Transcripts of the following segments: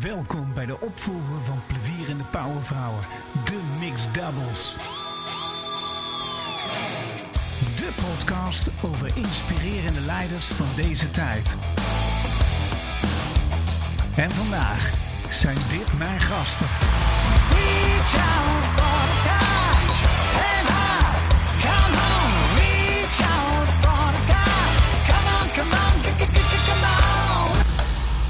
Welkom bij de opvolger van Plevierende Powervrouwen, de Mixed Doubles. De podcast over inspirerende leiders van deze tijd. En vandaag zijn dit mijn gasten.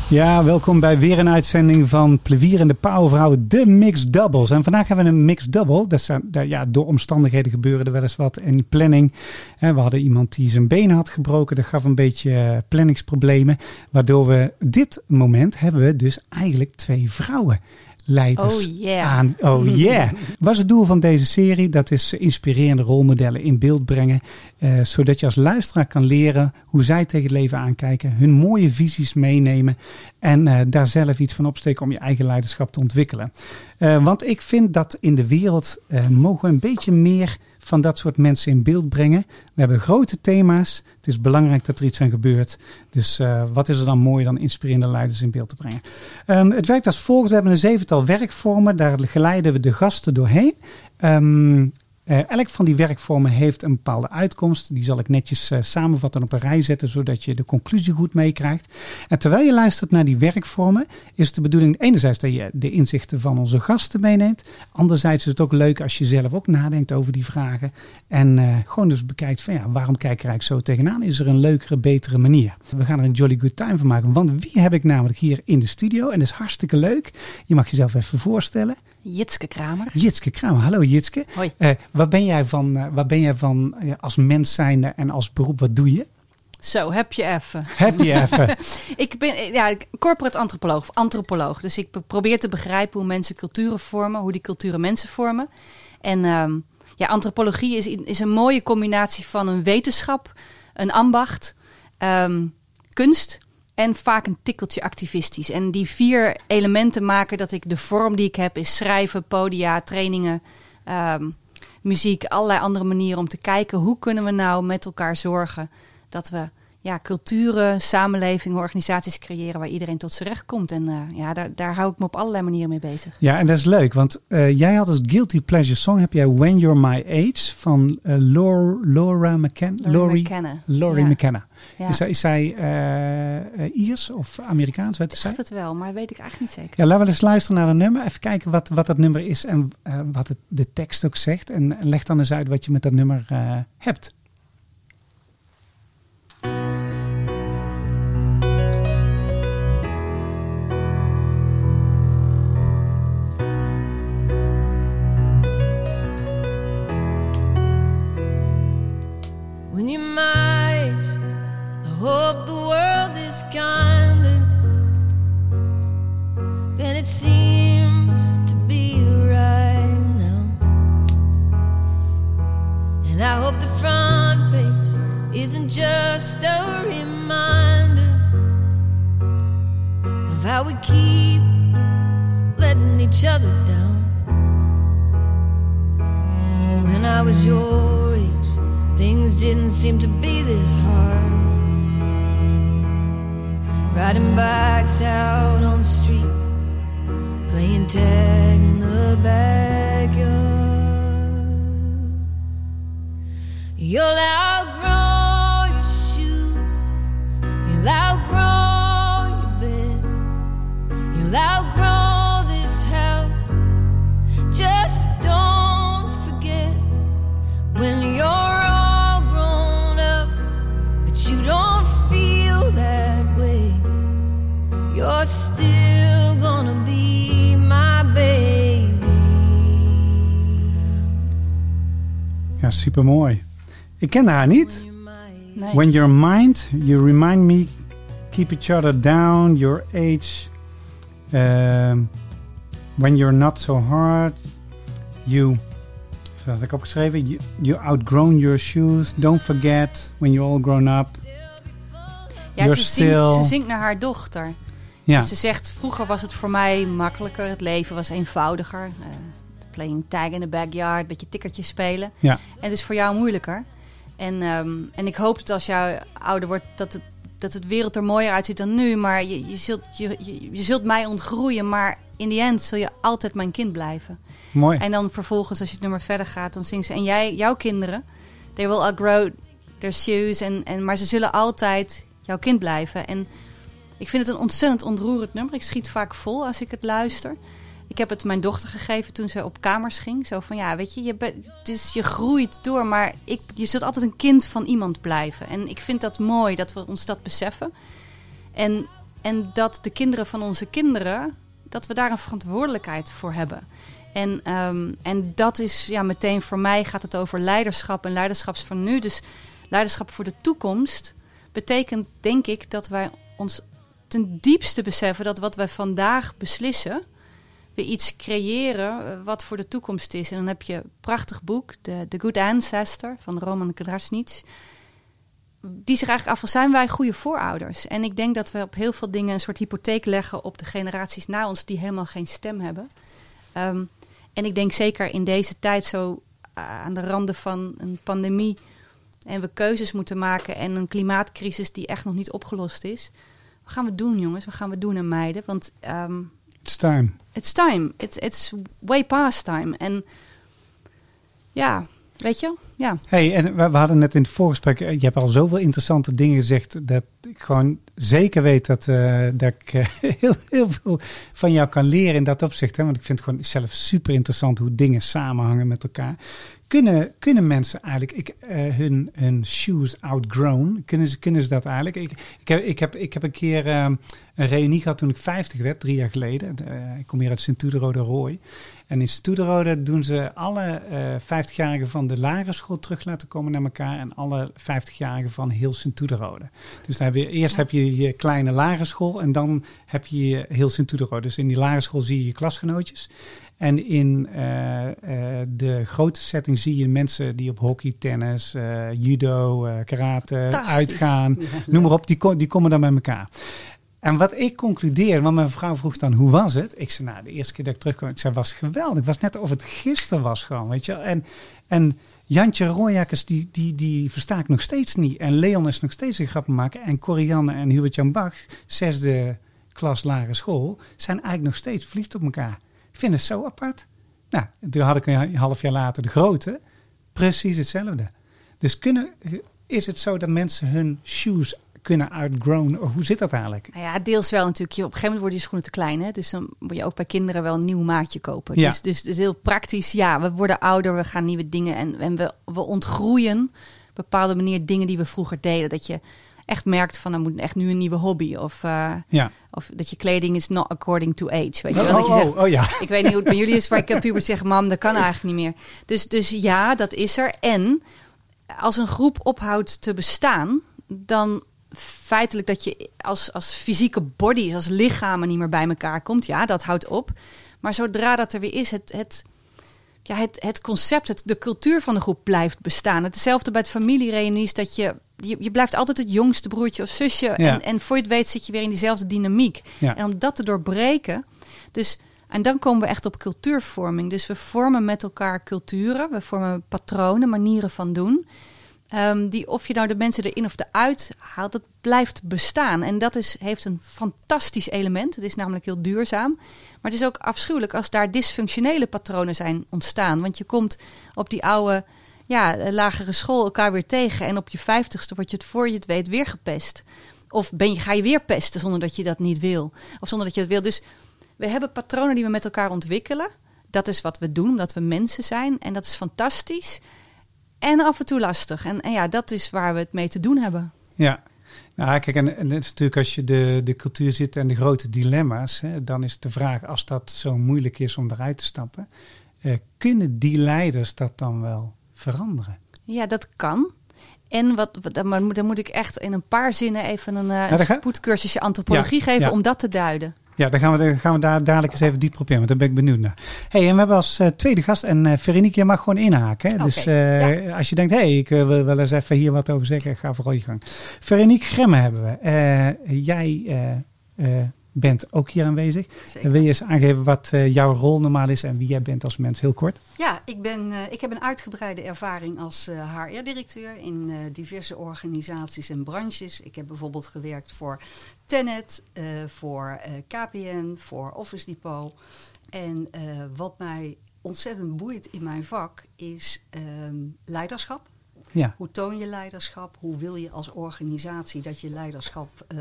Ja, welkom bij weer een uitzending van Plevier en de Powervrouwen, de Mixed Doubles. En vandaag hebben we een Mixed Double. Dat zijn, ja, door omstandigheden gebeuren er wel eens wat in planning. We hadden iemand die zijn been had gebroken. Dat gaf een beetje eh, planningsproblemen. Waardoor we dit moment hebben we dus eigenlijk twee vrouwen. Leiders Oh, yeah. aan. Oh yeah. Wat is het doel van deze serie? Dat is inspirerende rolmodellen in beeld brengen. eh, zodat je als luisteraar kan leren hoe zij tegen het leven aankijken. Hun mooie visies meenemen. En eh, daar zelf iets van opsteken om je eigen leiderschap te ontwikkelen. Eh, want ik vind dat in de wereld eh, mogen we een beetje meer van dat soort mensen in beeld brengen. We hebben grote thema's. Het is belangrijk dat er iets aan gebeurt. Dus eh, wat is er dan mooi dan inspirerende leiders in beeld te brengen? Ehm, het werkt als volgt. We hebben een zevental werkvormen. Daar geleiden we de gasten doorheen. Ehm, eh, elk van die werkvormen heeft een bepaalde uitkomst. Die zal ik netjes eh, samenvatten en op een rij zetten, zodat je de conclusie goed meekrijgt. En terwijl je luistert naar die werkvormen, is de bedoeling enerzijds dat je de inzichten van onze gasten meeneemt. Anderzijds is het ook leuk als je zelf ook nadenkt over die vragen. En eh, gewoon dus bekijkt van ja, waarom kijk ik er eigenlijk zo tegenaan? Is er een leukere, betere manier? We gaan er een jolly good time van maken. Want wie heb ik namelijk hier in de studio? En dat is hartstikke leuk. Je mag jezelf even voorstellen. Jitske Kramer. Jitske Kramer. Hallo Jitske. Hoi. Eh, wat ben jij van, eh, wat ben jij van eh, als mens zijnde en als beroep, wat doe je? Zo, heb je even. Heb je even. Ik ben ja, corporate antropoloog of antropoloog. Dus ik be- probeer te begrijpen hoe mensen culturen vormen, hoe die culturen mensen vormen. En ehm, ja, antropologie is, is een mooie combinatie van een wetenschap, een ambacht, ehm, kunst en vaak een tikkeltje activistisch. En die vier elementen maken dat ik de vorm die ik heb is schrijven, podia, trainingen, ehm, muziek, allerlei andere manieren om te kijken hoe kunnen we nou met elkaar zorgen dat we ja, culturen, samenlevingen, organisaties creëren waar iedereen tot zijn recht komt. En eh, ja, daar, daar hou ik me op allerlei manieren mee bezig. Ja, en dat is leuk, want eh, jij had als guilty pleasure song heb jij When You're My Age van eh, Laura, Laura McKenna. Laurie McKenna. Laurie Ja. McKenna. Ja, Is, zij- is zij Iers of Amerikaans? Is ik dacht het wel, maar weet ik eigenlijk niet zeker. Ja, laten we eens luisteren naar een nummer. Even kijken wat, wat dat nummer is en wat het, de tekst ook zegt. En leg dan eens uit wat je met dat nummer hebt. Than it seems to be right now. And I hope the front page isn't just a reminder of how we keep letting each other down. When I was your age, things didn't seem to be this hard. Riding bikes out on the street, playing tag in the backyard. You'll outgrow your shoes, you'll outgrow your bed, you'll outgrow Ja, super mooi. Ik ken haar niet. Nee. When your mind, you remind me, keep each other down, your age. Um, when you're not so hard, you. Zo had ik opgeschreven. You, you outgrown your shoes. Don't forget when you're all grown up. Ja, ze zingt, still- ze zingt naar haar dochter. Ja, Ze zegt, vroeger was het voor mij makkelijker. Het leven was eenvoudiger. Eh, playing tag in the backyard, een beetje tikkertjes spelen. ja, En dus voor jou moeilijker. En, ehm, en ik hoop dat als jij ouder wordt, dat het dat het wereld er mooier uitziet dan nu. Maar je, je, zult, je, je, je zult mij ontgroeien. Maar in die end zul je altijd mijn kind blijven. Mooi. En dan vervolgens, als je het nummer verder gaat, dan zingt ze... En jij, jouw kinderen, they will outgrow their shoes. En, en, maar ze zullen altijd jouw kind blijven. En ik vind het een ontzettend ontroerend nummer. Ik schiet vaak vol als ik het luister. Ik heb het mijn dochter gegeven toen ze op kamers ging. Zo van, ja, weet je, je, dus je groeit door. Maar ik, je zult altijd een kind van iemand blijven. En ik vind dat mooi dat we ons dat beseffen. En, en dat de kinderen van onze kinderen, dat we daar een verantwoordelijkheid voor hebben. En, ehm, en dat is ja, meteen voor mij gaat het over leiderschap en leiderschaps van nu. Dus leiderschap voor de toekomst betekent denk ik dat wij ons ten diepste beseffen dat wat wij vandaag beslissen, we iets creëren eh, wat voor de toekomst is. En dan heb je een prachtig boek, The, The Good Ancestor van Roman Krasnits. Die zich eigenlijk af van zijn wij goede voorouders. En ik denk dat we op heel veel dingen een soort hypotheek leggen op de generaties na ons die helemaal geen stem hebben. Ehm, en ik denk zeker in deze tijd zo eh, aan de randen van een pandemie en we keuzes moeten maken en een klimaatcrisis die echt nog niet opgelost is. Wat gaan we doen, jongens? Wat gaan we doen en meiden? Want ehm, It's time. it's time. It's, it's way past time. En ja, weet je? Ja. Hey, en we, we hadden net in het voorgesprek, eh, je hebt al zoveel interessante dingen gezegd, dat ik gewoon zeker weet dat, eh, dat ik eh, heel, heel veel van jou kan leren in dat opzicht. Hè? Want ik vind het gewoon zelf super interessant hoe dingen samenhangen met elkaar. Kunnen, kunnen mensen eigenlijk ik, eh, hun, hun shoes outgrown? Kunnen ze, kunnen ze dat eigenlijk? Ik, ik, heb, ik, heb, ik heb een keer eh, een reunie gehad toen ik 50 werd, drie jaar geleden. Eh, ik kom hier uit Sint-Tuderode Rooi. En in Sint-Tuderode doen ze alle eh 50-jarigen van de lagere school terug laten komen naar elkaar. En alle 50-jarigen van heel Sint-Tuderode. Dus daar heb je, eerst heb je je kleine lagere school en dan heb je je heel Sint-Tuderode. Dus in die lagere school zie je je klasgenootjes. En in eh, eh, de grote setting zie je mensen die op hockey, tennis, eh, judo, karate uitgaan. Noem maar op, die, ko- die komen dan bij elkaar. En wat ik concludeer, want mijn vrouw vroeg dan hoe was het? Ik zei nou, de eerste keer dat ik terugkwam, ik zei was geweldig. Het was net of het gisteren was gewoon, weet je. En, en Jantje Royakkers, die, die, die versta ik nog steeds niet. En Leon is nog steeds een grappen maken. En Corianne en Hubert-Jan Bach, zesde klas lagere school, zijn eigenlijk nog steeds verliefd op elkaar. Ik vind het zo apart. Nou, toen had ik een half jaar later de grote. Precies hetzelfde. Dus kunnen, is het zo dat mensen hun shoes kunnen outgrown? Hoe zit dat eigenlijk? Nou ja, deels wel natuurlijk. Je, op een gegeven moment worden je schoenen te klein. Hè? Dus dan moet je ook bij kinderen wel een nieuw maatje kopen. Ja. Dus, dus het is heel praktisch. Ja, we worden ouder, we gaan nieuwe dingen en, en we, we ontgroeien op een bepaalde manier dingen die we vroeger deden. Dat je echt merkt van, er moet echt nu een nieuwe hobby. Of, eh, Ja. of dat je kleding is not according to age. Weet je wel? Oh, dat je zegt, oh, oh ja. ik weet niet hoe het bij jullie is, maar ik heb puber zeggen, mam, dat kan eigenlijk niet meer. Dus, dus ja, dat is er. En als een groep ophoudt te bestaan, dan feitelijk dat je als, als fysieke bodies, als lichamen niet meer bij elkaar komt, ja, dat houdt op. Maar zodra dat er weer is, het, het, ja, het, het concept, het, de cultuur van de groep blijft bestaan. Hetzelfde bij het familiereunies, dat je, je, je blijft altijd het jongste broertje of zusje. Ja. En, en voor je het weet zit je weer in diezelfde dynamiek. Ja. En om dat te doorbreken, dus, en dan komen we echt op cultuurvorming. Dus we vormen met elkaar culturen, we vormen patronen, manieren van doen. Ehm, die of je nou de mensen erin of eruit haalt, dat blijft bestaan. En dat is, heeft een fantastisch element. Het is namelijk heel duurzaam. Maar het is ook afschuwelijk als daar dysfunctionele patronen zijn ontstaan. Want je komt op die oude ja, lagere school elkaar weer tegen. En op je vijftigste word je het voor je het weet weer gepest. Of ben je, ga je weer pesten zonder dat je dat niet wil. Of zonder dat je dat wil. Dus we hebben patronen die we met elkaar ontwikkelen. Dat is wat we doen, omdat we mensen zijn. En dat is fantastisch. En af en toe lastig. En, en ja, dat is waar we het mee te doen hebben. Ja. Nou, kijk, en, en het is natuurlijk als je de, de cultuur zit en de grote dilemma's, hè, dan is de vraag, als dat zo moeilijk is om eruit te stappen, eh, kunnen die leiders dat dan wel veranderen? Ja, dat kan. En wat, wat dan, moet, dan moet ik echt in een paar zinnen even een, uh, dat een spoedcursusje antropologie Ja, geven ja. om dat te duiden. Ja, dan gaan we, dan gaan we daar dadelijk eens even dieper op in, want daar ben ik benieuwd naar. hey, en we hebben als eh, tweede gast, en eh Veronique, je mag gewoon inhaken. Dus eh, als je denkt, hé, hey, ik eh, wil wel eens even hier wat over zeggen, ga vooral je gang. Veronique Gremme hebben we. Eh, jij eh, eh, bent ook hier aanwezig. Zeker. Wil je eens aangeven wat eh, jouw rol normaal is en wie jij bent als mens? Heel kort. Ja, ik, ben, eh, ik heb een uitgebreide ervaring als eh, HR-directeur in diverse organisaties en branches. Ik heb bijvoorbeeld gewerkt voor Tenet, voor KPN, voor Office Depot. En wat mij ontzettend boeit in mijn vak is ehm, leiderschap. Ja, Hoe toon je leiderschap? Hoe wil je als organisatie dat je leiderschap eh,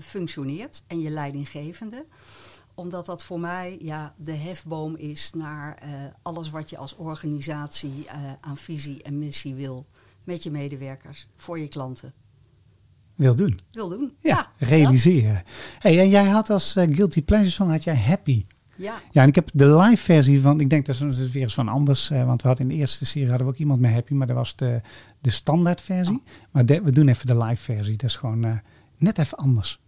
functioneert en je leidinggevende? Omdat dat voor mij ja, de hefboom is naar eh, alles wat je als organisatie eh, aan visie en missie wil. Met je medewerkers, voor je klanten. wil doen. Wil doen. Ja, realiseren. Hey, en jij had als Guilty Pleasure song had jij Happy. Ja, Ja, en ik heb de live versie van, ik denk dat is weer eens van anders, eh, want we hadden in de eerste serie hadden we ook iemand met Happy, maar dat was de, de standaard versie. Maar de- we doen even de live versie, dat is gewoon eh, net even anders.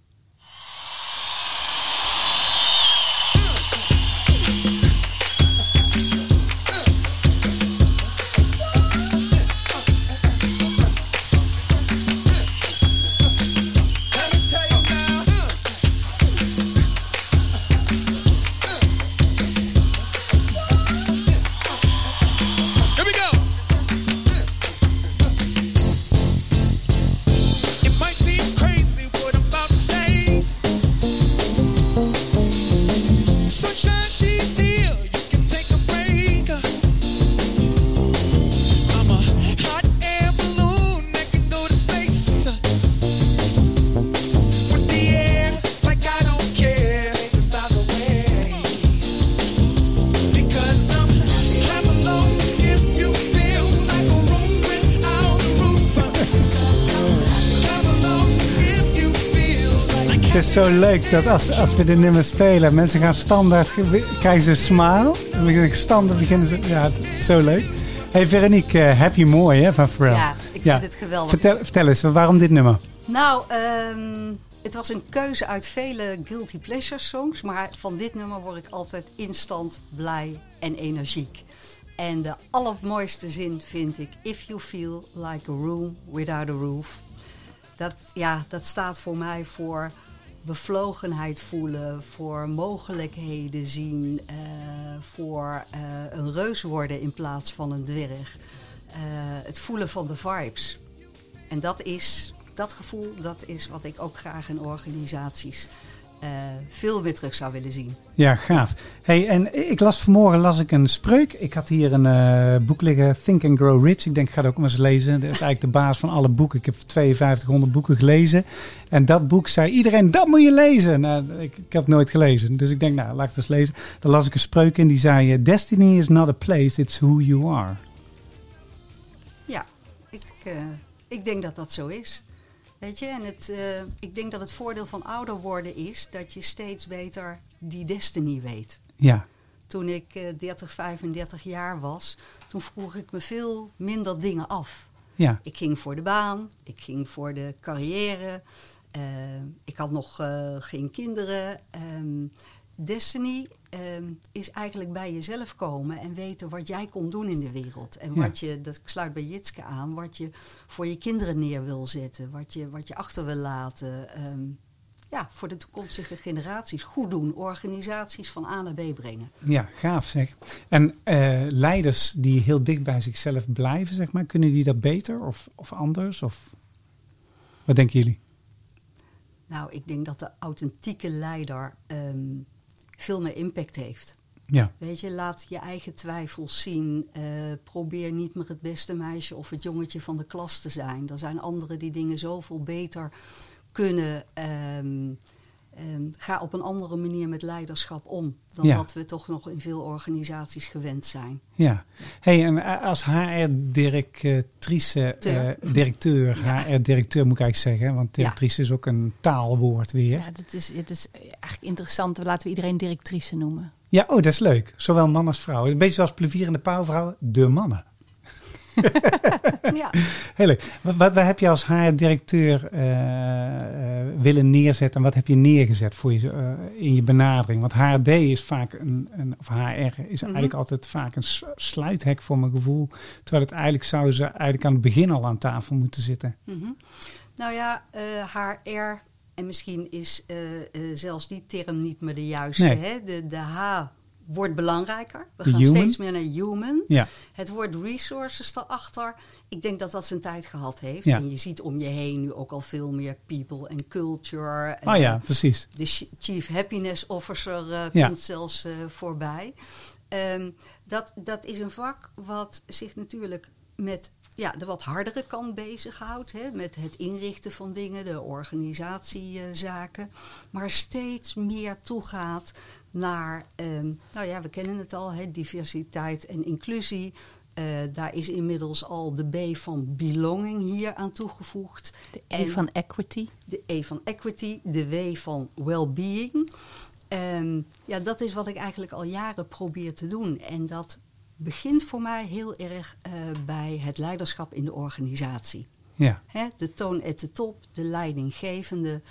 Zo leuk dat als, als we de nummer spelen, mensen gaan standaard, krijgen ze een smile. En standaard beginnen ze, ja, het is zo leuk. Hey Veronique, eh, Happy mooi hè, van Pharrell. Ja, ik vind het geweldig. Vertel, vertel eens, waarom dit nummer? Nou, ehm, het was een keuze uit vele Guilty Pleasure songs. Maar van dit nummer word ik altijd instant blij en energiek. En de allermooiste zin vind ik... If you feel like a room without a roof. Dat, ja, dat staat voor mij voor bevlogenheid voelen, voor mogelijkheden zien, eh, voor eh, een reus worden in plaats van een dwerg. Eh, het voelen van de vibes. En dat is, dat gevoel, dat is wat ik ook graag in organisaties eh, veel meer terug zou willen zien. Ja, gaaf. Hey, en ik las vanmorgen las ik een spreuk. Ik had hier een eh, boek liggen, Think and Grow Rich. Ik denk, ik ga het ook maar eens lezen. Dat is eigenlijk de baas van alle boeken. Ik heb 5200 boeken gelezen. En dat boek zei iedereen, dat moet je lezen. Nou, ik, ik heb het nooit gelezen. Dus ik denk, nou, laat ik het eens lezen. Dan las ik een spreuk in die zei, eh, Destiny is not a place, it's who you are. Ja, ik, ik denk dat dat zo is. Weet je, en het, eh, ik denk dat het voordeel van ouder worden is dat je steeds beter die destiny weet. Ja, Toen ik eh 30, 35 jaar was, toen vroeg ik me veel minder dingen af. ja, Ik ging voor de baan, ik ging voor de carrière. eh, ik had nog eh, geen kinderen. Ehm, Destiny ehm, is eigenlijk bij jezelf komen en weten wat jij kon doen in de wereld. En Ja. wat je, dat sluit bij Jitske aan, wat je voor je kinderen neer wil zetten. Wat je, wat je achter wil laten. Ehm, ja, voor de toekomstige generaties. Goed doen, organisaties van A naar B brengen. ja, gaaf zeg. En eh, leiders die heel dicht bij zichzelf blijven, zeg maar, kunnen die dat beter of, of anders? Of wat denken jullie? Nou, ik denk dat de authentieke leider ehm, veel meer impact heeft. Ja, Weet je, laat je eigen twijfels zien. Eh, probeer niet meer het beste meisje of het jongetje van de klas te zijn. Er zijn anderen die dingen zoveel beter kunnen. Ehm, ga op een andere manier met leiderschap om. Dan Ja. dat we toch nog in veel organisaties gewend zijn. Ja. Hey, en eh, als HR-directrice, eh, directeur, HR-directeur moet ik eigenlijk zeggen, want directrice is ook een taalwoord weer. Ja, dat is, het is eigenlijk interessant. Laten we iedereen directrice noemen. Ja, oh, dat is leuk. Zowel man als vrouw. Een beetje zoals plevierende pauwvrouwen, de mannen. Ja. Heel leuk. Wat, wat, wat heb je als HR-directeur eh, eh, willen neerzetten en wat heb je neergezet voor je, eh, in je benadering? Want HRD is vaak een, een of HR is eigenlijk altijd vaak een sluithek voor mijn gevoel. Terwijl het eigenlijk zou ze eigenlijk aan het begin al aan tafel moeten zitten. Mhm. Nou ja, eh, HR En misschien is zelfs die term niet meer de juiste. Nee. Hè? De, de H wordt belangrijker. We gaan human. steeds meer naar human. Ja, Het woord resources daarachter, ik denk dat dat zijn tijd gehad heeft. Ja. En je ziet om je heen nu ook al veel meer people en culture. oh En ja, precies. De ch- Chief Happiness Officer eh, Ja. komt zelfs eh, voorbij. Ehm, dat, dat is een vak wat zich natuurlijk met ja, de wat hardere kant bezighoudt. Hè, met het inrichten van dingen, de organisatiezaken. maar steeds meer toegaat naar, ehm, nou ja, we kennen het al, hè, diversiteit en inclusie. Eh, daar is inmiddels al de B van belonging hier aan toegevoegd. De En- E van equity. de E van equity, de W van well-being. Ehm, ja, dat is wat ik eigenlijk al jaren probeer te doen. En dat begint voor mij heel erg eh, bij het leiderschap in de organisatie. Ja, Hè, de toon at de top, de leidinggevende.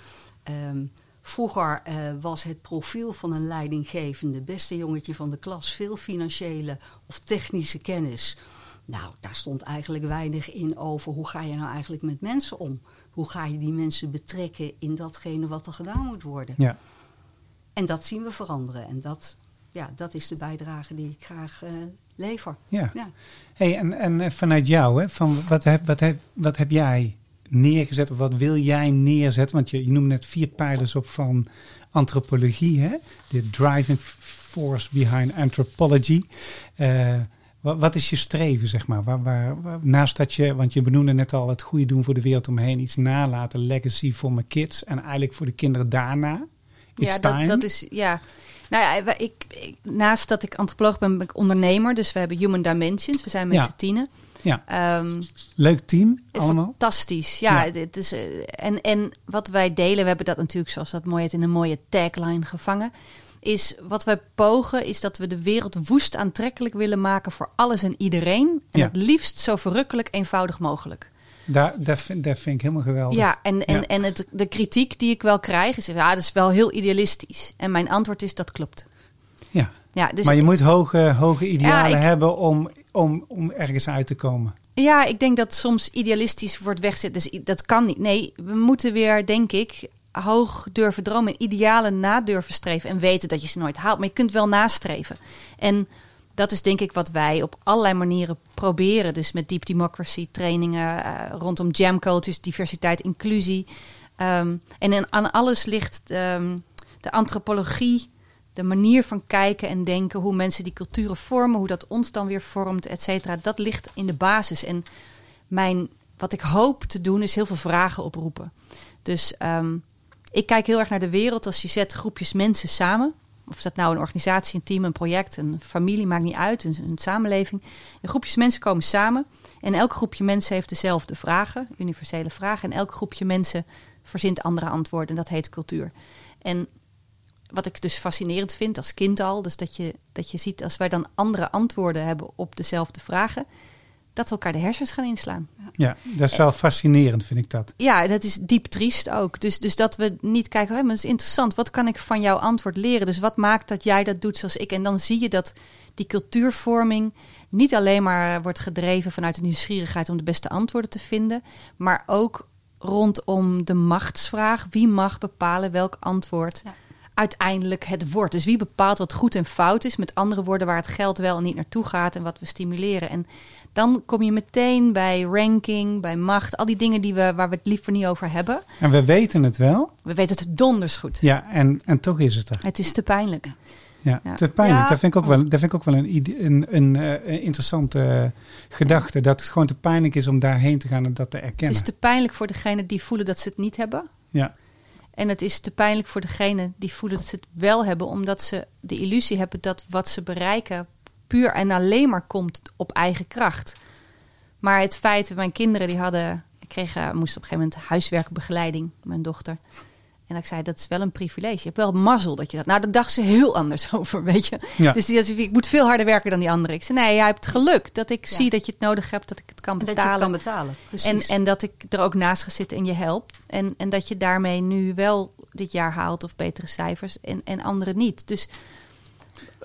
Ehm, vroeger eh, was het profiel van een leidinggevende, beste jongetje van de klas, veel financiële of technische kennis. Nou, daar stond eigenlijk weinig in over hoe ga je nou eigenlijk met mensen om? Hoe ga je die mensen betrekken in datgene wat er gedaan moet worden? ja. En dat zien we veranderen. En dat, ja, dat is de bijdrage die ik graag eh, lever. ja. Ja. Hey, en, en eh, vanuit jou, hè, van wat, heb, wat, heb, wat heb jij neergezet of wat wil jij neerzetten? Want je, je noemde net vier pijlers op van antropologie, hè? de driving force behind anthropology. Eh, wat, wat is je streven, zeg maar? Waar, waar, waar- naast dat je, want je benoemde net al het goede doen voor de wereld omheen, iets nalaten, legacy voor mijn kids en eigenlijk voor de kinderen daarna. It's ja, time. dat, dat is ja. Nou ja, ik, ik, naast dat ik antropoloog ben, ben ik ondernemer. Dus we hebben Human Dimensions. We zijn met Ja. z'n tienen. Ja, Ehm, leuk team allemaal. Fantastisch. Ja, Ja. Het is, eh, en, en wat wij delen, we hebben dat natuurlijk, zoals dat mooi heet, in een mooie tagline gevangen. Is wat wij pogen, is dat we de wereld woest aantrekkelijk willen maken voor alles en iedereen. En Ja. het liefst zo verrukkelijk eenvoudig mogelijk. Daar, daar, vind, daar vind ik helemaal geweldig. Ja, en, en, Ja. en het, de kritiek die ik wel krijg is, ja, dat is wel heel idealistisch. En mijn antwoord is, dat klopt. ja. Ja, dus maar je moet hoge, hoge idealen Ja, ik- hebben om, om, om ergens uit te komen. Ja, ik denk dat soms idealistisch wordt wegzet. Dus dat kan niet. Nee, we moeten weer, denk ik, hoog durven dromen en idealen na durven streven. En weten dat je ze nooit haalt. Maar je kunt wel nastreven. En dat is denk ik wat wij op allerlei manieren proberen. Dus met deep democracy trainingen eh, rondom jam cultures, diversiteit, inclusie. Ehm, en aan alles ligt ehm, de antropologie, de manier van kijken en denken, hoe mensen die culturen vormen, hoe dat ons dan weer vormt, et cetera. Dat ligt in de basis. En mijn, wat ik hoop te doen, is heel veel vragen oproepen. Dus ehm, ik kijk heel erg naar de wereld als je zet groepjes mensen samen. Of dat nou een organisatie, een team, een project, een familie, maakt niet uit, een, een samenleving. De groepjes mensen komen samen en elk groepje mensen heeft dezelfde vragen, universele vragen. En elk groepje mensen verzint andere antwoorden en dat heet cultuur. En wat ik dus fascinerend vind als kind al, dus dat je, dat je ziet als wij dan andere antwoorden hebben op dezelfde vragen, dat we elkaar de hersens gaan inslaan. Ja, dat is wel fascinerend, vind ik dat. Ja, dat is diep triest ook. Dus, dus dat we niet kijken, oh, maar dat is interessant. Wat kan ik van jouw antwoord leren? Dus wat maakt dat jij dat doet zoals ik? En dan zie je dat die cultuurvorming niet alleen maar wordt gedreven vanuit de nieuwsgierigheid om de beste antwoorden te vinden, maar ook rondom de machtsvraag. Wie mag bepalen welk antwoord Ja. Uiteindelijk het wordt? Dus wie bepaalt wat goed en fout is? Met andere woorden, waar het geld wel en niet naartoe gaat en wat we stimuleren. En dan kom je meteen bij ranking, bij macht, al die dingen die we, waar we het liever niet over hebben. En we weten het wel. We weten het donders goed. Ja, en, en toch is het er. Het is te pijnlijk. Ja, Ja. te pijnlijk. Ja. Dat vind ik ook wel, dat vind ik ook wel een, een, een, eh, een interessante gedachte. Dat het gewoon te pijnlijk is om daarheen te gaan en dat te Het erkennen. is te pijnlijk voor degenen die voelen dat ze het niet hebben. Ja, En het is te pijnlijk voor degenen die voelen dat ze het wel hebben, omdat ze de illusie hebben dat wat ze bereiken puur en alleen maar komt op eigen kracht. Maar het feit, mijn kinderen die hadden, ik kreeg, eh, moest op een gegeven moment huiswerkbegeleiding, mijn dochter. En ik zei, dat is wel een privilege. Je hebt wel mazzel dat je dat... Nou, daar dacht ze heel anders over, weet je. Ja. Dus die zei, ik moet veel harder werken dan die anderen. Ik zei, nee, jij hebt geluk dat ik Ja. zie dat je het nodig hebt, dat ik het kan Dat je betalen. het kan betalen. En, Precies. en dat ik er ook naast ga zitten en je help. En, en dat je daarmee nu wel dit jaar haalt of betere cijfers en, en anderen niet. Dus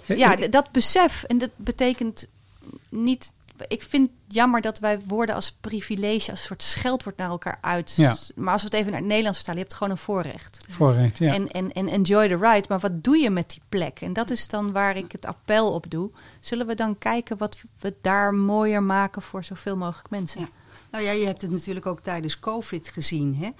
ja, dat besef. En dat betekent niet ik vind het jammer dat wij woorden als privilege, als een soort scheldwoord naar elkaar uit. Ja. Maar als we het even naar het Nederlands vertalen, je hebt gewoon een voorrecht. Voorrecht, ja. En, en, en enjoy the ride. Maar wat doe je met die plek? En dat is dan waar ik het appel op doe. Zullen we dan kijken wat we daar mooier maken voor zoveel mogelijk mensen? Ja. Nou ja, je hebt het natuurlijk ook tijdens COVID gezien. Hè?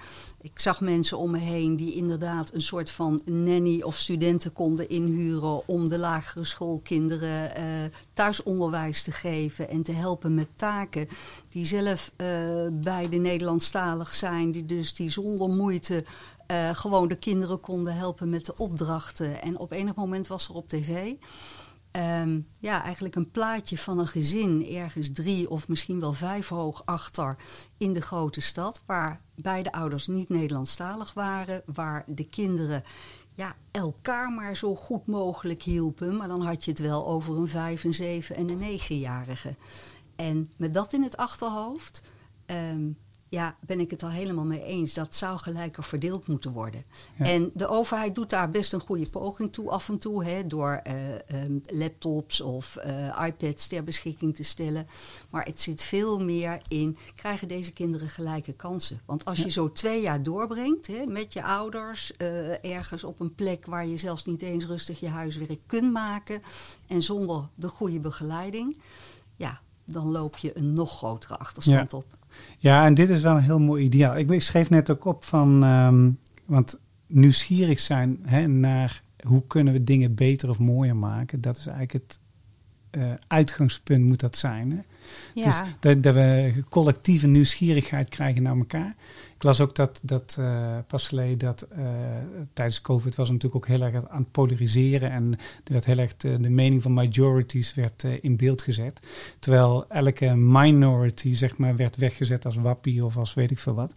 Ik zag mensen om me heen die inderdaad een soort van nanny of studenten konden inhuren om de lagere schoolkinderen eh, thuisonderwijs te geven en te helpen met taken. Die zelf eh, beide Nederlandstalig zijn, die dus die zonder moeite eh, gewoon de kinderen konden helpen met de opdrachten. En op enig moment was er op tv Ehm, ja, eigenlijk een plaatje van een gezin ergens drie of misschien wel vijf hoog achter in de grote stad, waar beide ouders niet Nederlandstalig waren, waar de kinderen ja, elkaar maar zo goed mogelijk hielpen, maar dan had je het wel over een vijf, een zeven en een negenjarige. En met dat in het achterhoofd, ehm, ja, ben ik het al helemaal mee eens. Dat zou gelijker verdeeld moeten worden. Ja. En de overheid doet daar best een goede poging toe af en toe. Hè, door eh, ehm, laptops of eh, iPads ter beschikking te stellen. Maar het zit veel meer in, krijgen deze kinderen gelijke kansen? Want als je zo twee jaar doorbrengt hè, met je ouders... eh, ergens op een plek waar je zelfs niet eens rustig je huiswerk kunt maken... en zonder de goede begeleiding... ja, dan loop je een nog grotere achterstand Ja. op. Ja, en dit is wel een heel mooi ideaal. Ik, schreef net ook op van, ehm, want nieuwsgierig zijn hè, naar hoe kunnen we dingen beter of mooier maken. Dat is eigenlijk het eh, uitgangspunt moet dat zijn. Hè? Ja. Dus dat, dat we collectieve nieuwsgierigheid krijgen naar elkaar. Ik las ook dat, dat eh, pas geleden dat eh, tijdens COVID was natuurlijk ook heel erg aan het polariseren. En er werd heel erg de, de mening van majorities werd eh, in beeld gezet. Terwijl elke minority zeg maar werd weggezet als wappie of als weet ik veel wat.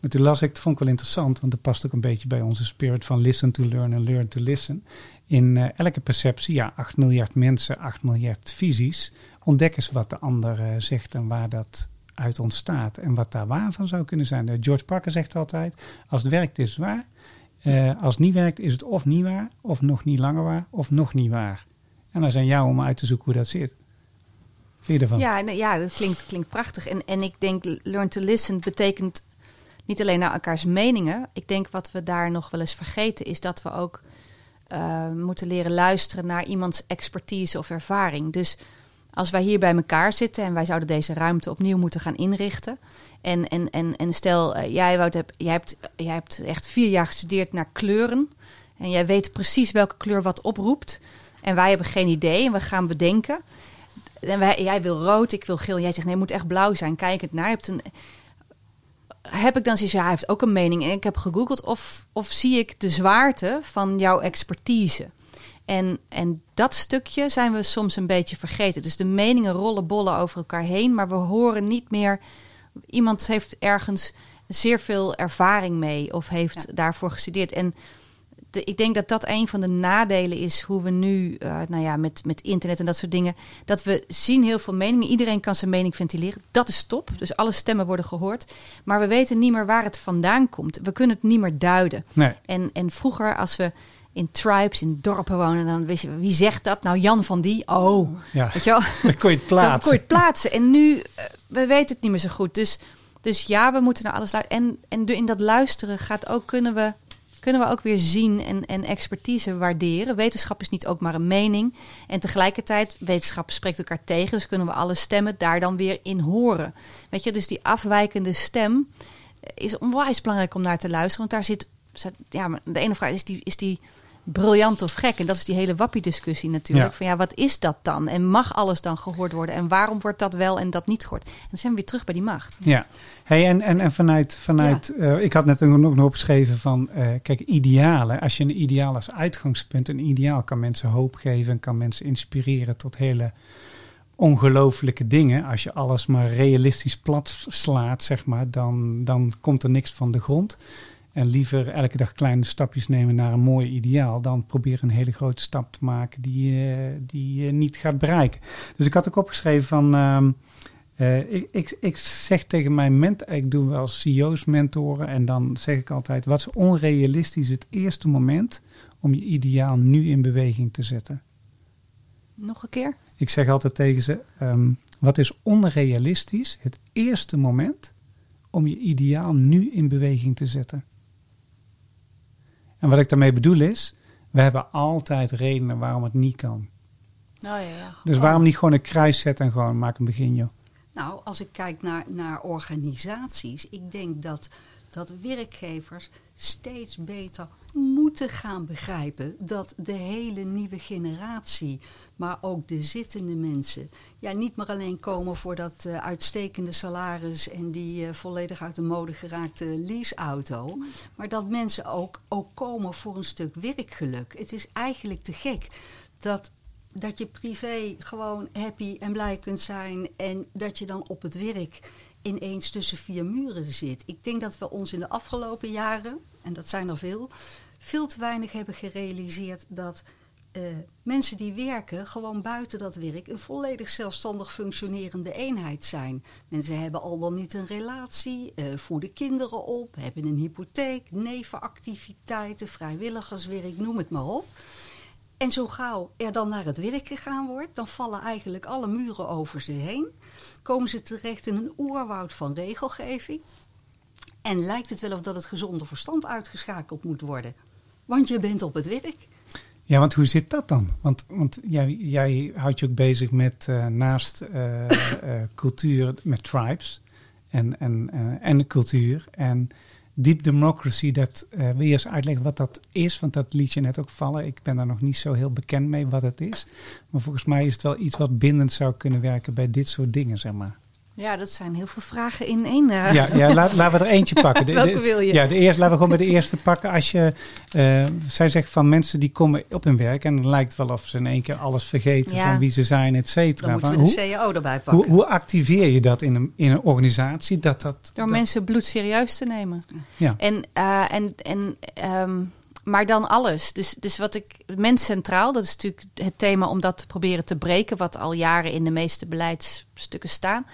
En toen las ik, dat vond ik wel interessant, want dat past ook een beetje bij onze spirit van listen to learn en learn to listen. In eh, elke perceptie, ja, 8 miljard mensen, 8 miljard visies, ontdek eens wat de ander eh, zegt en waar dat uit ontstaat en wat daar waar van zou kunnen zijn. Eh, George Parker zegt altijd, als het werkt is het waar. Eh, als het niet werkt is het of niet waar, of nog niet langer waar, of nog niet waar. En dan aan jou om uit te zoeken hoe dat zit. Vind je ervan? Ja, ja dat klinkt, klinkt prachtig. En, en ik denk, learn to listen betekent niet alleen naar elkaars meningen. Ik denk wat we daar nog wel eens vergeten is dat we ook moeten leren luisteren naar iemands expertise of ervaring. Dus als wij hier bij elkaar zitten en wij zouden deze ruimte opnieuw moeten gaan inrichten. En, en, en, en stel, eh, jij, Wout, hebt, jij, hebt, jij hebt echt vier jaar gestudeerd naar kleuren. En jij weet precies welke kleur wat oproept. En wij hebben geen idee en we gaan bedenken. En wij, jij wil rood, ik wil geel. Jij zegt nee, moet echt blauw zijn. Kijk het naar. Je hebt een, heb ik dan zoiets, ja, hij heeft ook een mening. En ik heb gegoogeld of, of zie ik de zwaarte van jouw expertise. En, en dat stukje zijn we soms een beetje vergeten. Dus de meningen rollen bollen over elkaar heen, maar we horen niet meer. Iemand heeft ergens zeer veel ervaring mee of heeft daarvoor gestudeerd. En de, ik denk dat dat een van de nadelen is hoe we nu, eh, nou ja, met, met internet en dat soort dingen, dat we zien heel veel meningen. Iedereen kan zijn mening ventileren. Dat is top. Dus alle stemmen worden gehoord. Maar we weten niet meer waar het vandaan komt. We kunnen het niet meer duiden. Nee. En, en vroeger, als we in tribes, in dorpen wonen, dan wist je, wie zegt dat? Nou, Jan van die. Oh, Ja, weet je wel? dan kon je het Dan plaatsen. kon je het plaatsen. En nu, eh, we weten het niet meer zo goed. Dus, dus ja, we moeten naar alles luisteren. En, en in dat luisteren gaat ook, kunnen we, kunnen we ook weer zien en, en expertise waarderen. Wetenschap is niet ook maar een mening. En tegelijkertijd, wetenschap spreekt elkaar tegen. Dus kunnen we alle stemmen daar dan weer in horen. Weet je, dus die afwijkende stem is onwijs belangrijk om naar te luisteren. Want daar zit- ja, de ene vraag is die, is die briljant of gek? En dat is die hele wappie-discussie natuurlijk. Ja. Van ja, wat is dat dan? En mag alles dan gehoord worden? En waarom wordt dat wel en dat niet gehoord? En dan zijn we weer terug bij die macht. Ja, hey, en, en, en vanuit, vanuit eh, ik had net ook nog opgeschreven van, eh, kijk, idealen. Als je een ideaal als uitgangspunt, een ideaal kan mensen hoop geven en kan mensen inspireren tot hele ongelooflijke dingen. Als je alles maar realistisch plat slaat, zeg maar, dan, dan komt er niks van de grond. En liever elke dag kleine stapjes nemen naar een mooi ideaal, dan proberen een hele grote stap te maken die, je- die je niet gaat bereiken. Dus ik had ook opgeschreven van. ehm, eh, ik, ik, ik zeg tegen mijn mentor, ik doe wel CEO's mentoren en dan zeg ik altijd, wat is onrealistisch het eerste moment om je ideaal nu in beweging te zetten? Nog een keer? Ik zeg altijd tegen ze: ehm, wat is onrealistisch? Het eerste moment om je ideaal nu in beweging te zetten. En wat ik daarmee bedoel is: we hebben altijd redenen waarom het niet kan. Oh ja, ja. Dus waarom niet gewoon een kruis zetten en gewoon maak een begin, joh. Nou, als ik kijk naar, naar organisaties, ik denk dat, dat werkgevers steeds beter moeten gaan begrijpen dat de hele nieuwe generatie, maar ook de zittende mensen, ja, niet meer alleen komen voor dat eh, uitstekende salaris en die eh, volledig uit de mode geraakte leaseauto, maar dat mensen ook, ook komen voor een stuk werkgeluk. Het is eigenlijk te gek dat dat je privé gewoon happy en blij kunt zijn en dat je dan op het werk ineens tussen vier muren zit. Ik denk dat we ons in de afgelopen jaren, en dat zijn er veel, veel te weinig hebben gerealiseerd dat eh, mensen die werken gewoon buiten dat werk een volledig zelfstandig functionerende eenheid zijn. Mensen hebben al dan niet een relatie, eh, voeden kinderen op, hebben een hypotheek, nevenactiviteiten, vrijwilligerswerk, noem het maar op. En zo gauw er dan naar het werk gegaan wordt, dan vallen eigenlijk alle muren over ze heen. Komen ze terecht in een oerwoud van regelgeving. En lijkt het wel of dat het gezonde verstand uitgeschakeld moet worden. Want je bent op het werk. Ja, want hoe zit dat dan? Want, want jij, jij houdt je ook bezig met eh, naast eh, eh, cultuur, met tribes en, en, en cultuur. En deep democracy, dat eh, wil je eens uitleggen wat dat is? Want dat liet je net ook vallen. Ik ben daar nog niet zo heel bekend mee wat het is. Maar volgens mij is het wel iets wat bindend zou kunnen werken bij dit soort dingen, zeg maar. Ja, dat zijn heel veel vragen in één. eh. Ja, ja laat, laten we er eentje pakken. De- Welke wil je? Ja, de eerste, laten we gewoon bij de eerste pakken. Als je, eh, zij zegt van mensen die komen op hun werk en dan lijkt het wel of ze in één keer alles vergeten Ja. van wie ze zijn, et Dan cetera. moeten we de hoe, CAO erbij pakken. hoe activeer je dat in een, in een organisatie? Dat dat, Door dat- mensen bloed serieus te nemen. Ja. En, eh, en, en, ehm, maar dan alles. Dus, dus wat ik, mens centraal, dat is natuurlijk het thema om dat te proberen te breken, wat al jaren in de meeste beleidsstukken staan.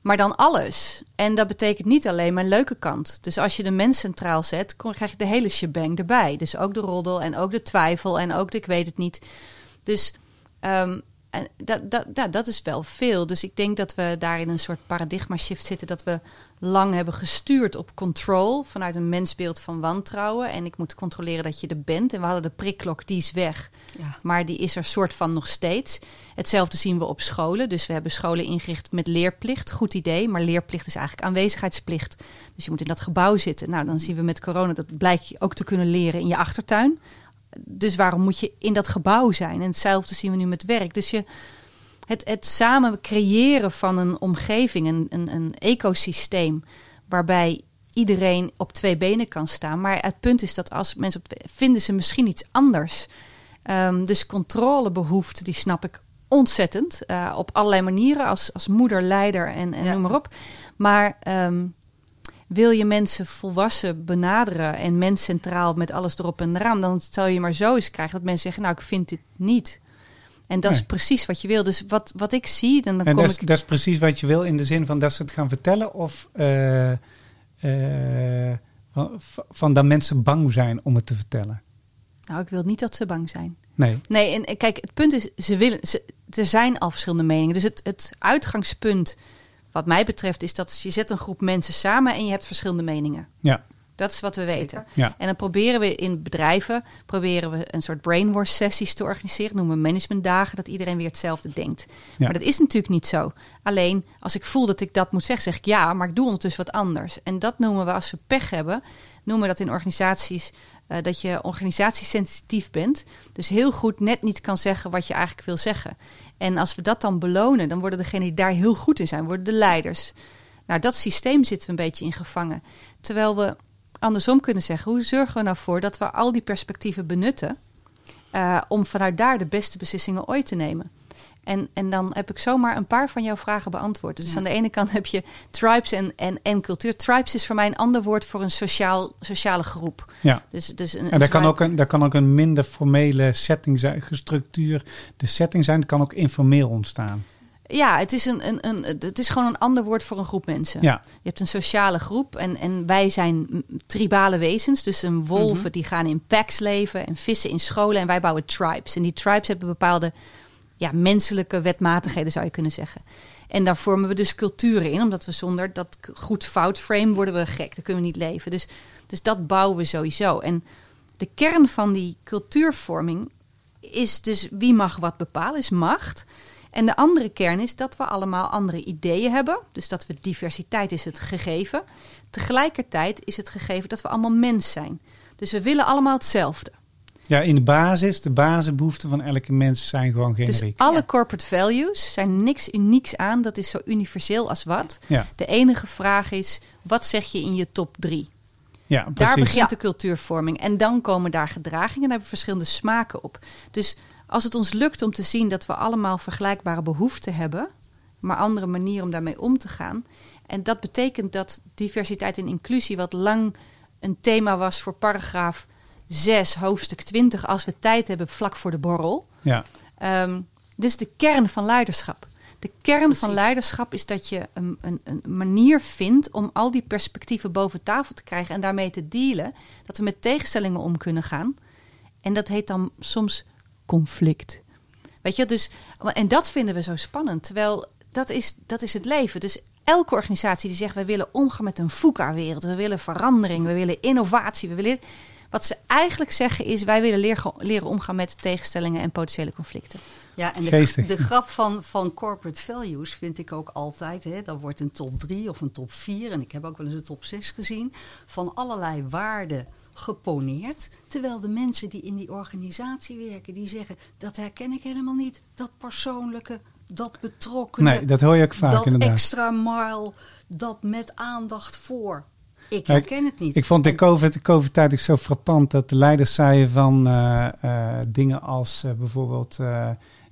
Maar dan alles. En dat betekent niet alleen mijn leuke kant. Dus als je de mens centraal zet, krijg je de hele shebang erbij. Dus ook de roddel en ook de twijfel en ook de ik weet het niet. Dus ehm, en dat, dat, dat, dat is wel veel. Dus ik denk dat we daar in een soort paradigma shift zitten. Dat we lang hebben gestuurd op control. Vanuit een mensbeeld van wantrouwen. En ik moet controleren dat je er bent. En we hadden de prikklok, die is weg. Ja. Maar die is er soort van nog steeds. Hetzelfde zien we op scholen. Dus we hebben scholen ingericht met leerplicht. Goed idee. Maar leerplicht is eigenlijk aanwezigheidsplicht. Dus je moet in dat gebouw zitten. Nou, dan zien we met corona dat blijkt je ook te kunnen leren in je achtertuin. Dus waarom moet je in dat gebouw zijn? En hetzelfde zien we nu met werk. Dus je, het, het samen creëren van een omgeving, een, een, een ecosysteem, waarbij iedereen op twee benen kan staan. Maar het punt is dat als mensen op, vinden ze misschien iets anders. Ehm, dus controlebehoefte, die snap ik ontzettend. eh, op allerlei manieren, als, als moeder, leider en, en Ja. noem maar op. Maar ehm, wil je mensen volwassen benaderen en mens centraal met alles erop en eraan, dan zal je maar zo eens krijgen dat mensen zeggen, nou ik vind dit niet. En dat is precies wat je wil. Dus wat, wat ik zie, dan, dan En kom dat is, ik... dat is precies wat je wil in de zin van dat ze het gaan vertellen of eh, eh, van, van dat mensen bang zijn om het te vertellen. Nou, ik wil niet dat ze bang zijn. Nee, Nee, en en kijk, het punt is, ze willen, ze, er zijn al verschillende meningen. Dus het, het uitgangspunt, wat mij betreft, is dat je zet een groep mensen samen en je hebt verschillende meningen. ja, Dat is wat we Zeker. weten. ja. En dan proberen we in bedrijven proberen we een soort brainwash sessies te organiseren. Noemen we managementdagen, dat iedereen weer hetzelfde denkt. Ja. Maar dat is natuurlijk niet zo. Alleen als ik voel dat ik dat moet zeggen, zeg ik ja, maar ik doe ondertussen wat anders. En dat noemen we als we pech hebben, noemen we dat in organisaties eh, dat je organisatiesensitief bent. Dus heel goed net niet kan zeggen wat je eigenlijk wil zeggen. En als we dat dan belonen, dan worden degenen die daar heel goed in zijn, worden de leiders. Nou, dat systeem zitten we een beetje in gevangen. Terwijl we andersom kunnen zeggen, hoe zorgen we nou voor dat we al die perspectieven benutten eh, om vanuit daar de beste beslissingen ooit te nemen? En, en dan heb ik zomaar een paar van jouw vragen beantwoord. Dus Ja. aan de ene kant heb je tribes en, en, en cultuur. Tribes is voor mij een ander woord voor een sociaal, sociale groep. ja. Dus, dus een, En daar kan, ook een, daar kan ook een minder formele setting zijn, structuur, de setting zijn. Het kan ook informeel ontstaan. Ja, het is, een, een, een, het is gewoon een ander woord voor een groep mensen. Ja, Je hebt een sociale groep en, en wij zijn tribale wezens. Dus een wolven die gaan in packs leven en vissen in scholen. En wij bouwen tribes. En die tribes hebben bepaalde ja, menselijke wetmatigheden, zou je kunnen zeggen. En daar vormen we dus culturen in, omdat we zonder dat goed-fout frame worden we gek. Dan kunnen we niet leven. Dus, dus dat bouwen we sowieso. En de kern van die cultuurvorming is dus wie mag wat bepalen, is macht. En de andere kern is dat we allemaal andere ideeën hebben. Dus dat we diversiteit is het gegeven. Tegelijkertijd is het gegeven dat we allemaal mens zijn. Dus we willen allemaal hetzelfde. Ja, in de basis, de basisbehoeften van elke mens zijn gewoon Dus generiek. alle corporate values zijn niks unieks aan. Dat is zo universeel als wat. Ja, De enige vraag is, wat zeg je in je top drie? ja Daar precies. begint de cultuurvorming. En dan komen daar gedragingen. Daar hebben we verschillende smaken op. Dus als het ons lukt om te zien dat we allemaal vergelijkbare behoeften hebben, maar andere manieren om daarmee om te gaan. En dat betekent dat diversiteit en inclusie, wat lang een thema was voor paragraaf 6, hoofdstuk 20, als we tijd hebben vlak voor de borrel. Ja, Ehm, dit is de kern van leiderschap. De kern van leiderschap is dat je een, een, een manier vindt om al die perspectieven boven tafel te krijgen en daarmee te dealen. Dat we met tegenstellingen om kunnen gaan. En dat heet dan soms conflict. Weet je, dus, en dat vinden we zo spannend. Terwijl dat is, dat is het leven. Dus elke organisatie die zegt: wij willen omgaan met een VUCA-wereld, we willen verandering, we willen innovatie, we willen. Wat ze eigenlijk zeggen is: wij willen leren, leren omgaan met tegenstellingen en potentiële conflicten. Ja, en de, Geestig. de grap van, van corporate values vind ik ook altijd. Hè, dan wordt een top 3 of een top 4, en ik heb ook wel eens een top 6 gezien, van allerlei waarden geponeerd. Terwijl de mensen die in die organisatie werken, die zeggen: dat herken ik helemaal niet. Dat persoonlijke, dat betrokkenen. nee, dat hoor je ook vaak dat inderdaad. extra mile, dat met aandacht voor. Ik herken het niet. Ik vond COVID, de COVID-tijd ook zo frappant dat de leiders zeiden van eh, eh, dingen als eh, bijvoorbeeld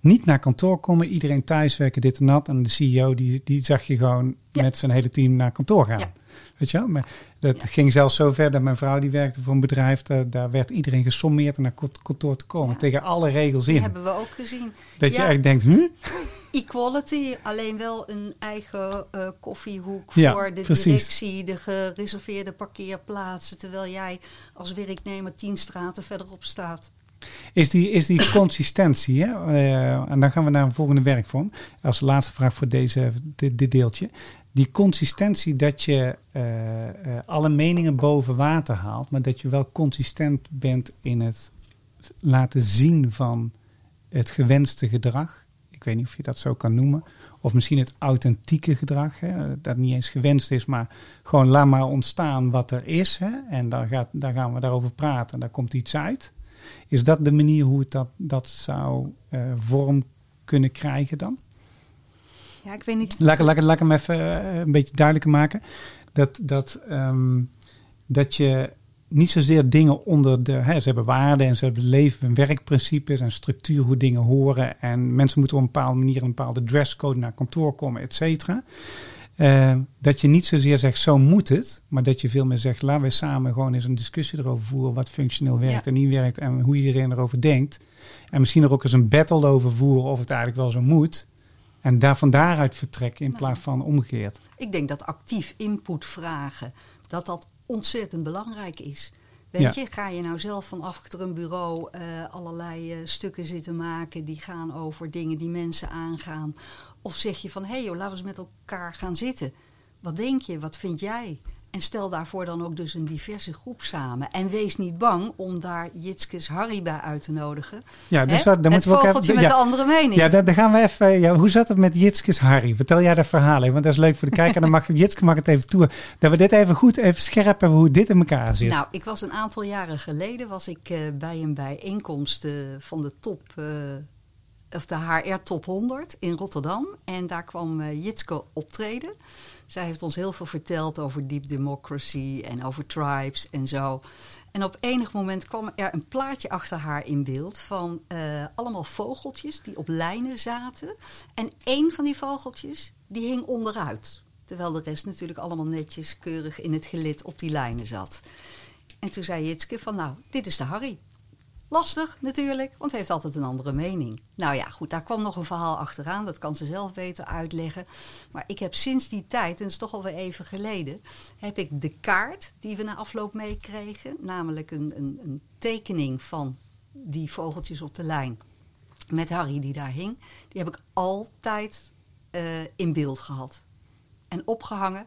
niet naar kantoor komen, iedereen thuiswerken, dit en dat. En de CEO die, die zag je gewoon Ja. met zijn hele team naar kantoor gaan. Ja. Weet je wel? Maar dat Ja. ging zelfs zo ver dat mijn vrouw die werkte voor een bedrijf, daar, daar werd iedereen gesommeerd om naar kant- kantoor te komen. Ja. Tegen alle regels in. hebben we ook gezien. Dat je eigenlijk denkt, hm? Equality, alleen wel een eigen eh, koffiehoek voor de precies. directie, de gereserveerde parkeerplaatsen, terwijl jij als werknemer tien straten verderop staat. Is die, is die consistentie, hè? eh, en dan gaan we naar een volgende werkvorm. Als laatste vraag voor deze, dit, dit deeltje. Die consistentie dat je eh, eh, alle meningen boven water haalt, maar dat je wel consistent bent in het laten zien van het gewenste gedrag. Ik weet niet of je dat zo kan noemen. Of misschien het authentieke gedrag, hè? dat niet eens gewenst is, maar gewoon laat maar ontstaan wat er is. Hè? En daar, gaat, gaan we daarover praten en daar komt iets uit. Is dat de manier hoe het dat, dat zou eh, vorm kunnen krijgen dan? Ja, ik weet niet. Laat, laat, laat ik hem even eh, een beetje duidelijker maken. Dat, dat, ehm, dat je niet zozeer dingen onder de... Hè, ze hebben waarden en ze hebben leven en werkprincipes en structuur hoe dingen horen. En mensen moeten op een bepaalde manier een bepaalde dresscode naar kantoor komen, et cetera. Eh, dat je niet zozeer zegt, zo moet het. Maar dat je veel meer zegt, laten we samen gewoon eens een discussie erover voeren. Wat functioneel werkt Ja. en niet werkt. En hoe iedereen erover denkt. En misschien er ook eens een battle over voeren of het eigenlijk wel zo moet. En daar van daaruit vertrekken in Nou. plaats van omgekeerd. Ik denk dat actief input vragen, dat dat ontzettend belangrijk is. Weet Ja. je, ga je nou zelf van achter een bureau eh, allerlei eh, stukken zitten maken die gaan over dingen die mensen aangaan? Of zeg je van, hé hey joh, laten we eens met elkaar gaan zitten. Wat denk je, wat vind jij? En stel daarvoor dan ook dus een diverse groep samen. En wees niet bang om daar Jitskes Harry bij uit te nodigen. Ja, dus Hè? dat, dan het moeten we ook even. met Ja, de andere mening. ja dan, dan gaan we even. Ja, hoe zat het met Jitskes Harry? Vertel jij dat verhaal even, want dat is leuk voor de kijker. Dan mag Jitske mag het even toe. Dat we dit even goed, even scherp hebben hoe dit in elkaar zit. Nou, ik was een aantal jaren geleden was ik eh, bij een bijeenkomst eh, van de top, eh, of de HR Top 100 in Rotterdam. En daar kwam eh, Jitske optreden. Zij heeft ons heel veel verteld over deep democracy en over tribes en zo. En op enig moment kwam er een plaatje achter haar in beeld van eh, allemaal vogeltjes die op lijnen zaten. En één van die vogeltjes die hing onderuit. Terwijl de rest natuurlijk allemaal netjes, keurig in het gelid op die lijnen zat. En toen zei Jitske van nou, dit is de Harry. Lastig natuurlijk, want heeft altijd een andere mening. Nou ja, goed, daar kwam nog een verhaal achteraan. Dat kan ze zelf beter uitleggen. Maar ik heb sinds die tijd, en dat is toch alweer even geleden... heb ik de kaart die we na afloop meekregen... namelijk een, een, een tekening van die vogeltjes op de lijn... met Harry die daar hing, die heb ik altijd eh, in beeld gehad. En opgehangen.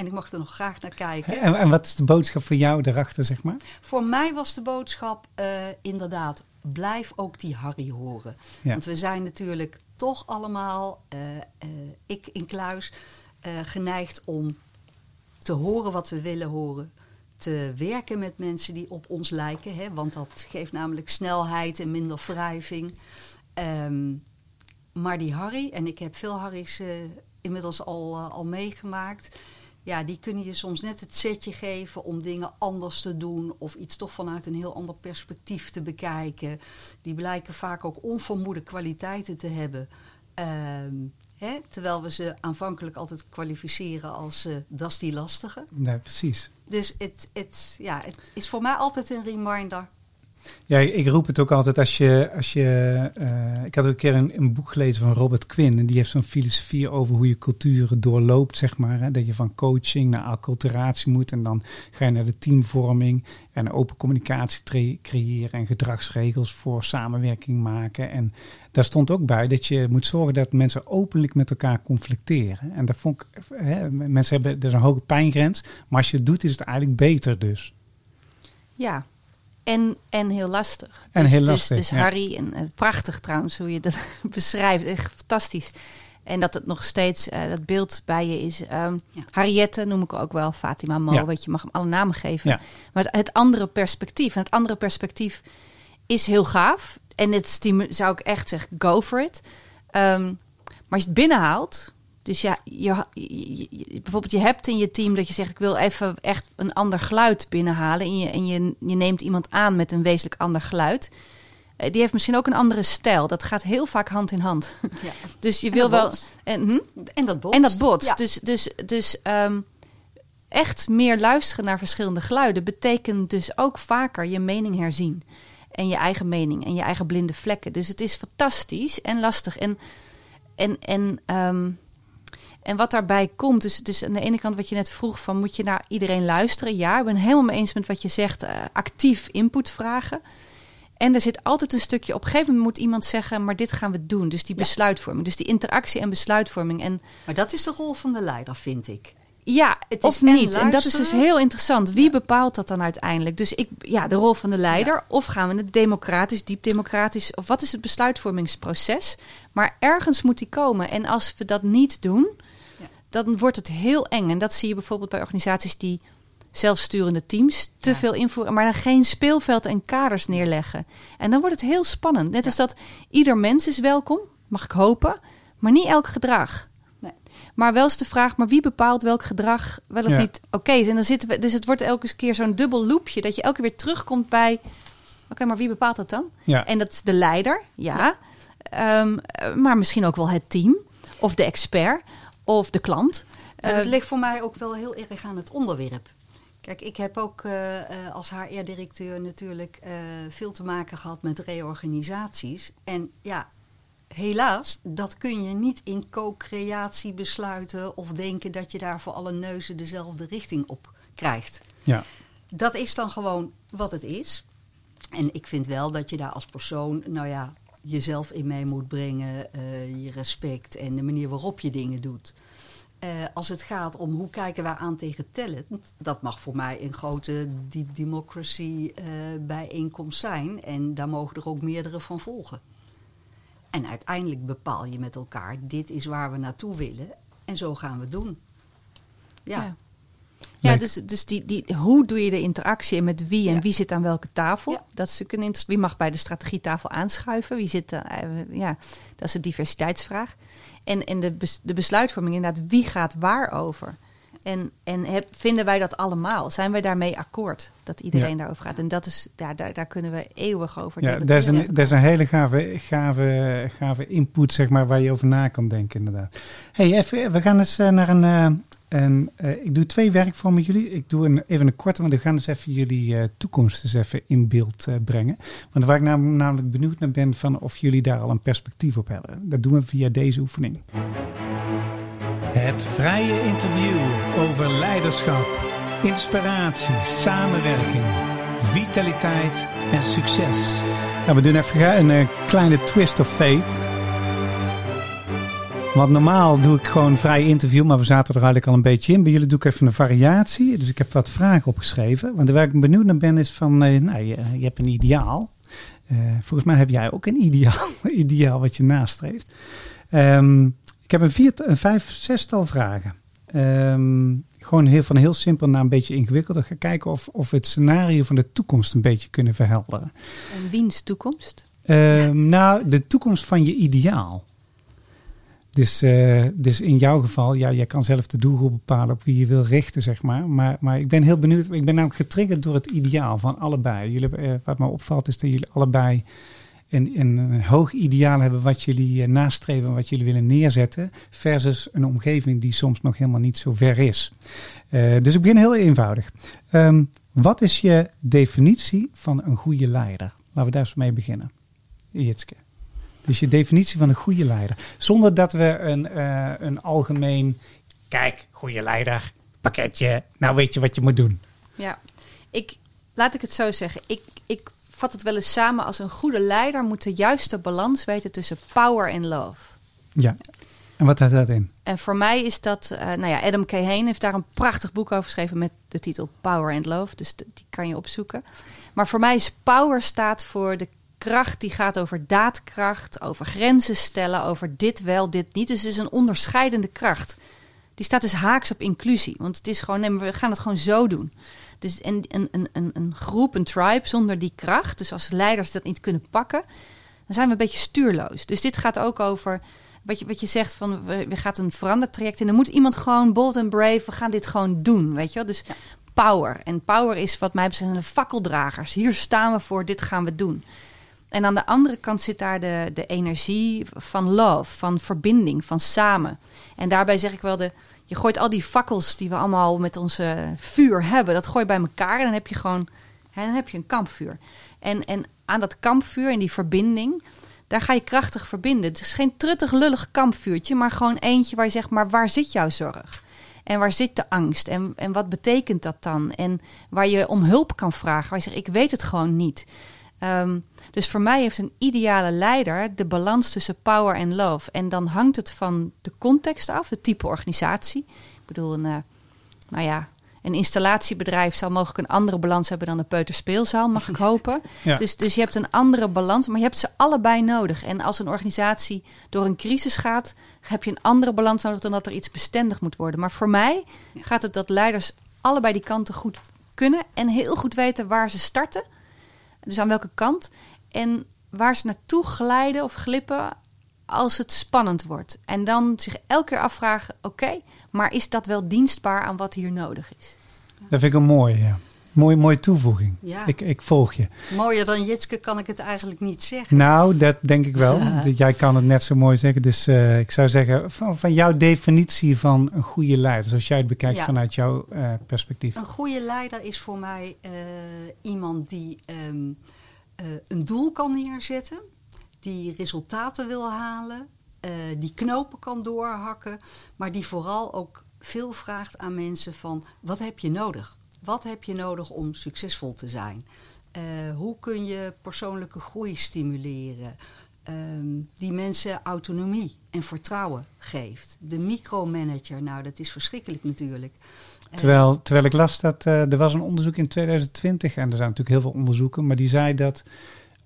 En ik mag er nog graag naar kijken. En, en wat is de boodschap voor jou daarachter, zeg maar? Voor mij was de boodschap eh, inderdaad, blijf ook die Harry horen. Ja. Want we zijn natuurlijk toch allemaal, eh, eh, ik in Kluis, geneigd om te horen wat we willen horen. Te werken met mensen die op ons lijken. Hè, want dat geeft namelijk snelheid en minder wrijving. Ehm, maar die Harry, en ik heb veel Harry's inmiddels al, al meegemaakt. Ja, die kunnen je soms net het setje geven om dingen anders te doen. Of iets toch vanuit een heel ander perspectief te bekijken. Die blijken vaak ook onvermoede kwaliteiten te hebben. Ehm, hè, terwijl we ze aanvankelijk altijd kwalificeren als eh dat is die lastige. Nee, precies. Dus het, het, ja, het is voor mij altijd een reminder. Ja, ik roep het ook altijd als je. Als je eh, ik had ook een keer een, een boek gelezen van Robert Quinn. En die heeft zo'n filosofie over hoe je culturen doorloopt, zeg maar. Hè? Dat je van coaching naar acculturatie moet. En dan ga je naar de teamvorming. En open communicatie creëren. En gedragsregels voor samenwerking maken. En daar stond ook bij dat je moet zorgen dat mensen openlijk met elkaar conflicteren. En dat vond ik. Hè, mensen hebben. Er is een hoge pijngrens. Maar als je het doet, is het eigenlijk beter dus. Ja, en, en heel lastig. En dus, heel dus- lastig, Dus, ja. Harry, en, eh, prachtig trouwens hoe je dat beschrijft. Echt fantastisch. En dat het nog steeds, eh, dat beeld bij je is. ehm Ja. Harriette noem ik ook wel, Fatima Mo, Ja. weet je, mag hem alle namen geven. Ja. Maar het, het andere perspectief, en het andere perspectief is heel gaaf. En het zou ik echt zeggen, go for it. Ehm, maar als je het binnenhaalt, dus ja, je, je- je- bijvoorbeeld je hebt in je team dat je zegt, ik wil even echt een ander geluid binnenhalen. En je, en je, je neemt iemand aan met een wezenlijk ander geluid. Eh, Die heeft misschien ook een andere stijl. Dat gaat heel vaak hand in hand. Ja. Dus je wil wel. En, hm? En dat botst. En dat botst. Ja. Dus, dus, dus ehm, echt meer luisteren naar verschillende geluiden betekent dus ook vaker je mening herzien. En je eigen mening en je eigen blinde vlekken. Dus het is fantastisch en lastig. En, en, en, ehm, en wat daarbij komt, dus, dus aan de ene kant wat je net vroeg van moet je naar iedereen luisteren? Ja, ik ben helemaal mee eens met wat je zegt. eh, actief input vragen. En er zit altijd een stukje, op een gegeven moment moet iemand zeggen, maar dit gaan we doen. Dus die Ja. besluitvorming, dus die interactie en besluitvorming. En Maar dat is de rol van de leider, vind ik. ja, Het of en niet. En dat is dus heel interessant. Wie bepaalt dat dan uiteindelijk? Dus ik, ja, de rol van de leider. Of gaan we het democratisch, diep democratisch? Of wat is het besluitvormingsproces? Maar ergens moet die komen. En als we dat niet doen. Dan wordt het heel eng. En dat zie je bijvoorbeeld bij organisaties die zelfsturende teams te Ja. veel invoeren, maar dan geen speelveld en kaders neerleggen. En dan wordt het heel spannend. Net als dat ieder mens is welkom, mag ik hopen, maar niet elk gedrag. Nee. Maar wel eens de vraag, maar wie bepaalt welk gedrag wel of Ja. niet oké is? En dan zitten we, dus het wordt elke keer zo'n dubbel loopje dat je elke keer weer terugkomt bij, oké, maar wie bepaalt dat dan? En dat is de leider, ja. Ehm, eh, maar misschien ook wel het team, of de expert, of de klant. En Eh, het ligt voor mij ook wel heel erg aan het onderwerp. Kijk, ik heb ook eh, eh, als HR-directeur natuurlijk eh, veel te maken gehad met reorganisaties. En ja, helaas, dat kun je niet in co-creatie besluiten of denken dat je daar voor alle neuzen dezelfde richting op krijgt. Ja. Dat is dan gewoon wat het is. En ik vind wel dat je daar als persoon, nou ja, jezelf in mee moet brengen, eh, je respect en de manier waarop je dingen doet. Eh, als het gaat om hoe kijken wij aan tegen talent, dat mag voor mij een grote deep democracy eh, bijeenkomst zijn. En daar mogen er ook meerdere van volgen. En uiteindelijk bepaal je met elkaar, dit is waar we naartoe willen en zo gaan we het doen. Ja, Ja. Ja, dus, dus die, die, hoe doe je de interactie en met wie en Ja. wie zit aan welke tafel? Ja. Dat is natuurlijk een Wie mag bij de strategietafel aanschuiven? Wie zit, eh, ja, dat is de diversiteitsvraag. En, en de, bes- de besluitvorming inderdaad, wie gaat waar over? En, en heb, vinden wij dat allemaal? Zijn wij daarmee akkoord dat iedereen Ja. daarover gaat? En dat is, ja, daar, daar kunnen we eeuwig over Ja, dat is, een, dat is een hele gave, gave, gave input, zeg maar, waar je over na kan denken, inderdaad. hey, even, we gaan eens eh, naar een, eh, een eh, ik doe twee werkvormen met jullie. Ik doe een, even een korte, want we gaan dus even jullie eh, toekomst eens even in beeld eh, brengen. Want waar ik nam- namelijk benieuwd naar ben, van of jullie daar al een perspectief op hebben. Dat doen we via deze oefening. Het vrije interview over leiderschap, inspiratie, samenwerking, vitaliteit en succes. Ja, we doen even een kleine twist of fate. Want normaal doe ik gewoon vrij interview, maar we zaten er eigenlijk al een beetje in. Bij jullie doe ik even een variatie. Dus ik heb wat vragen opgeschreven. Want waar ik benieuwd naar ben is van, eh, nou, je, je hebt een ideaal. Eh, volgens mij heb jij ook een ideaal, ideaal wat je nastreeft. Ehm, ik heb een, vier, een vijf, zestal vragen. Ehm, gewoon heel, van heel simpel naar een beetje ingewikkeld. Ik ga kijken of, of we het scenario van de toekomst een beetje kunnen verhelderen. En wiens toekomst? Ehm, nou, de toekomst van je ideaal. Dus, eh, dus in jouw geval, ja, jij kan zelf de doelgroep bepalen op wie je wil richten, zeg maar. Maar, maar ik ben heel benieuwd. Ik ben namelijk getriggerd door het ideaal van allebei. Jullie, eh, wat me opvalt is dat jullie allebei een, een, hoog ideaal hebben wat jullie eh, nastreven, wat jullie willen neerzetten, versus een omgeving die soms nog helemaal niet zo ver is. Dus ik begin heel eenvoudig. Ehm, wat is je definitie van een goede leider? Laten we daar eens mee beginnen. Jitske. Dus je definitie van een goede leider. Zonder dat we een, eh, een algemeen, kijk, goede leider, pakketje, nou weet je wat je moet doen. Ja, ik, laat ik het zo zeggen. Ik, ik vat het wel eens samen als een goede leider moet de juiste balans weten tussen power en love. Ja. En wat houdt dat in? En voor mij is dat, eh, nou ja, Adam K. Heeft daar een prachtig boek over geschreven met de titel Power and Love. Dus die kan je opzoeken. Maar voor mij is power staat voor de kracht die gaat over daadkracht, over grenzen stellen, over dit wel, dit niet. Dus het is een onderscheidende kracht. Die staat dus haaks op inclusie. Want het is gewoon, nee, we gaan het gewoon zo doen. Dus een, een, een, een, een groep, een tribe zonder die kracht, dus als leiders dat niet kunnen pakken, dan zijn we een beetje stuurloos. Dus dit gaat ook over wat je, wat je zegt van we, we gaan een verandertraject in. Dan moet iemand gewoon bold and brave, we gaan dit gewoon doen, weet je wel. Dus power. En power is wat mij betreft de fakkeldragers. Hier staan we voor, dit gaan we doen. En aan de andere kant zit daar de, de energie van love, van verbinding, van samen. En daarbij zeg ik wel, de, je gooit al die fakkels die we allemaal met onze vuur hebben, dat gooi je bij elkaar en dan heb je gewoon hè, dan heb je een kampvuur. En, en aan dat kampvuur en die verbinding, daar ga je krachtig verbinden. Het is geen truttig lullig kampvuurtje, maar gewoon eentje waar je zegt, maar waar zit jouw zorg? En waar zit de angst? En, en wat betekent dat dan? En waar je om hulp kan vragen, waar je zegt, ik weet het gewoon niet. Ehm, dus voor mij heeft een ideale leider de balans tussen power en love. En dan hangt het van de context af, de type organisatie. Ik bedoel, een, eh, nou ja, een installatiebedrijf zal mogelijk een andere balans hebben dan een peuterspeelzaal, mag ik hopen. Ja. Dus, dus je hebt een andere balans, maar je hebt ze allebei nodig. En als een organisatie door een crisis gaat, heb je een andere balans nodig dan dat er iets bestendig moet worden. Maar voor mij gaat het dat leiders allebei die kanten goed kunnen en heel goed weten waar ze starten. Dus aan welke kant. En waar ze naartoe glijden of glippen als het spannend wordt. En dan zich elke keer afvragen: oké, maar is dat wel dienstbaar aan wat hier nodig is? Dat vind ik een mooie, ja. Mooie, mooie toevoeging. Ja. Ik, ik volg je. Mooier dan Jitske kan ik het eigenlijk niet zeggen. Nou, dat denk ik wel. Jij kan het net zo mooi zeggen. Dus eh, ik zou zeggen, van, van jouw definitie van een goede leider, zoals jij het bekijkt Ja. vanuit jouw eh, perspectief. Een goede leider is voor mij eh, iemand die ehm, eh, een doel kan neerzetten, die resultaten wil halen, die knopen kan doorhakken, maar die vooral ook veel vraagt aan mensen van wat heb je nodig? Wat heb je nodig om succesvol te zijn? Eh, hoe kun je persoonlijke groei stimuleren? Ehm, die mensen autonomie en vertrouwen geeft. De micromanager, nou dat is verschrikkelijk natuurlijk. Eh, Terwijl, terwijl ik las dat eh, er was een onderzoek in 2020, en er zijn natuurlijk heel veel onderzoeken, maar die zei dat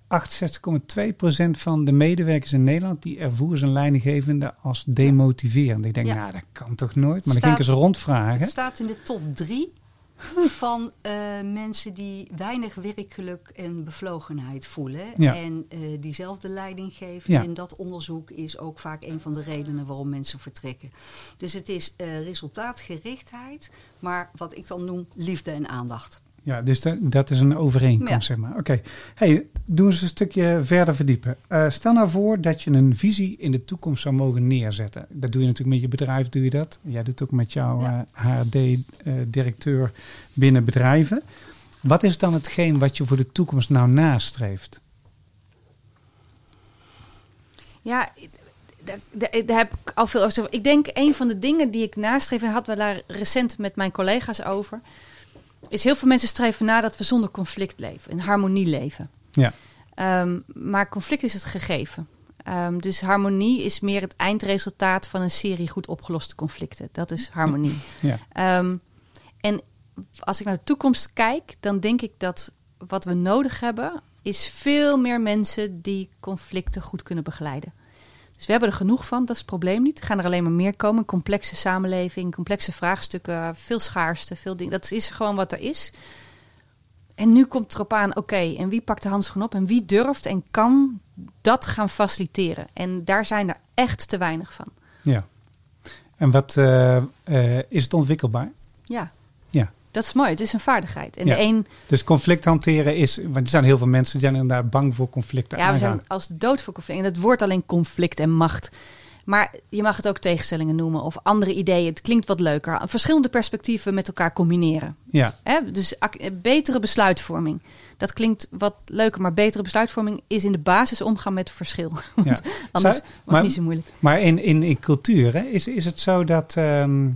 68,2% van de medewerkers in Nederland die ervoer zijn leidinggevende als demotiverend. Ik denk, Ja. nou, dat kan toch nooit? Maar dan ging ik eens rondvragen. Het staat in de top drie van eh, mensen die weinig werkgeluk en bevlogenheid voelen. Ja. En eh, diezelfde leiding geven Ja. in dat onderzoek is ook vaak een van de redenen waarom mensen vertrekken. Dus het is eh, resultaatgerichtheid, maar wat ik dan noem liefde en aandacht. Ja, dus dat, dat is een overeenkomst, Ja. zeg maar. Oké, hey, doe eens een stukje verder verdiepen. Eh, stel nou voor dat je een visie in de toekomst zou mogen neerzetten. Dat doe je natuurlijk met je bedrijf, doe je dat. Jij doet ook met jouw Ja. HD-directeur binnen bedrijven. Wat is dan hetgeen wat je voor de toekomst nou nastreeft? Ja, daar, daar- daar heb ik al veel over. Ik denk een van de dingen die ik nastreef, en hadden we daar recent met mijn collega's over, is heel veel mensen streven na dat we zonder conflict leven, in harmonie leven. Ja. Ehm, maar conflict is het gegeven. Ehm, dus harmonie is meer het eindresultaat van een serie goed opgeloste conflicten. Dat is harmonie. Ja. Ehm, en als ik naar de toekomst kijk, dan denk ik dat wat we nodig hebben, is veel meer mensen die conflicten goed kunnen begeleiden. Dus we hebben er genoeg van, dat is het probleem niet. Er gaan er alleen maar meer komen. Complexe samenleving, complexe vraagstukken, veel schaarste, veel dingen. Dat is gewoon wat er is. En nu komt het erop aan, oké, en wie pakt de handschoen op en wie durft en kan dat gaan faciliteren? En daar zijn er echt te weinig van. ja. En wat eh, eh, is het ontwikkelbaar? Ja. Ja. Dat is mooi, het is een vaardigheid. En Ja. de een, Dus conflict hanteren is, want er zijn heel veel mensen die zijn inderdaad bang voor conflicten ja, we zijn als de dood voor conflict. En het woord alleen conflict en macht. Maar je mag het ook tegenstellingen noemen of andere ideeën. Het klinkt wat leuker. Verschillende perspectieven met elkaar combineren. Ja, Hè? Dus betere besluitvorming. Dat klinkt wat leuker, maar betere besluitvorming is in de basis omgaan met verschil. Want ja. anders was het niet zo moeilijk. Maar in, in, in cultuur, hè, is, is het zo dat... ehm,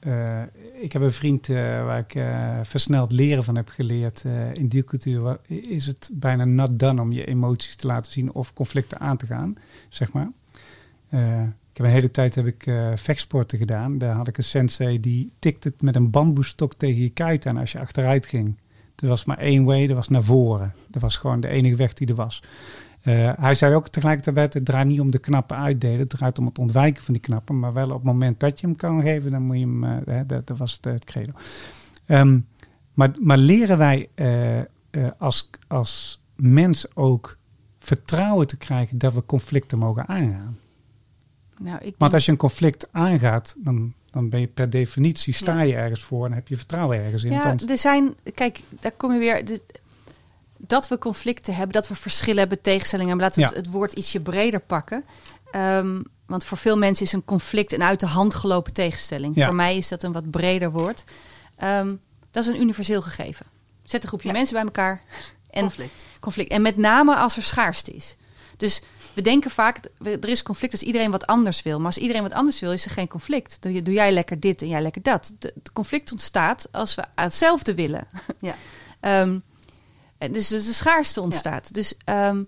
eh, ik heb een vriend eh, waar ik eh, versneld leren van heb geleerd eh, in die cultuur. Is het bijna not done om je emoties te laten zien of conflicten aan te gaan, zeg maar. Ik heb een hele tijd heb ik vechtsporten gedaan. Daar had ik een sensei die tikte het met een bamboestok tegen je kuit aan als je achteruit ging. Er was maar één way, dat was naar voren. Dat was gewoon de enige weg die er was. Eh, hij zei ook tegelijkertijd, het draait niet om de knappen uitdelen. Het draait om het ontwijken van die knappen. Maar wel op het moment dat je hem kan geven, dan moet je hem... eh, hè, dat, dat was het, eh, het credo. Ehm, maar, maar leren wij als, als mens ook vertrouwen te krijgen dat we conflicten mogen aangaan? Nou, ik Want als je een conflict aangaat, dan, dan ben je per definitie, sta Ja. je ergens voor en heb je vertrouwen ergens in. Ja, er zijn, kijk, daar kom je weer. de- dat we conflicten hebben, dat we verschillen hebben, tegenstellingen hebben. Laten we Ja. het, het woord ietsje breder pakken. Ehm, want voor veel mensen is een conflict een uit de hand gelopen tegenstelling. Ja. Voor mij is dat een wat breder woord. Ehm, dat is een universeel gegeven. Zet een groepje Ja. mensen bij elkaar en Conflict. conflict. En met name als er schaarste is. Dus we denken vaak, er is conflict als iedereen wat anders wil. Maar als iedereen wat anders wil, is er geen conflict. Doe, je- doe jij lekker dit en jij lekker dat. De- Het conflict ontstaat als we hetzelfde willen. Ja. Ehm, en dus, dus de schaarste ontstaat. Dus, ehm,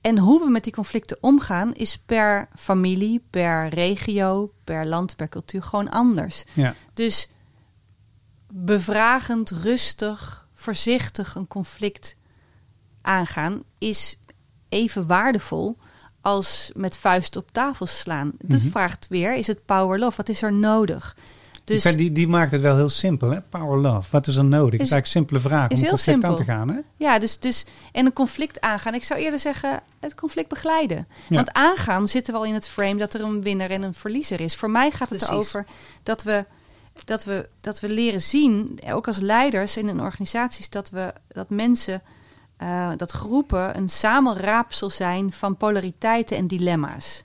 en hoe we met die conflicten omgaan, is per familie, per regio, per land, per cultuur gewoon anders. ja. Dus bevragend, rustig, voorzichtig een conflict aangaan is even waardevol als met vuist op tafel slaan. Dat Mhm. vraagt weer, is het power love? Wat is er nodig? Dus vind die, die maakt het wel heel simpel, hè? Power love. Wat is er nodig? Is Is- eigenlijk simpele vraag om een conflict aan simpel. te gaan, hè? ja, dus, dus en een conflict aangaan. Ik zou eerder zeggen, het conflict begeleiden. Ja. Want aangaan zitten we al in het frame dat er een winnaar en een verliezer is. Voor mij gaat het Precies. erover dat we, dat, we, dat we leren zien, ook als leiders in een organisaties, dat we dat mensen, eh, dat groepen een samenraapsel zijn van polariteiten en dilemma's.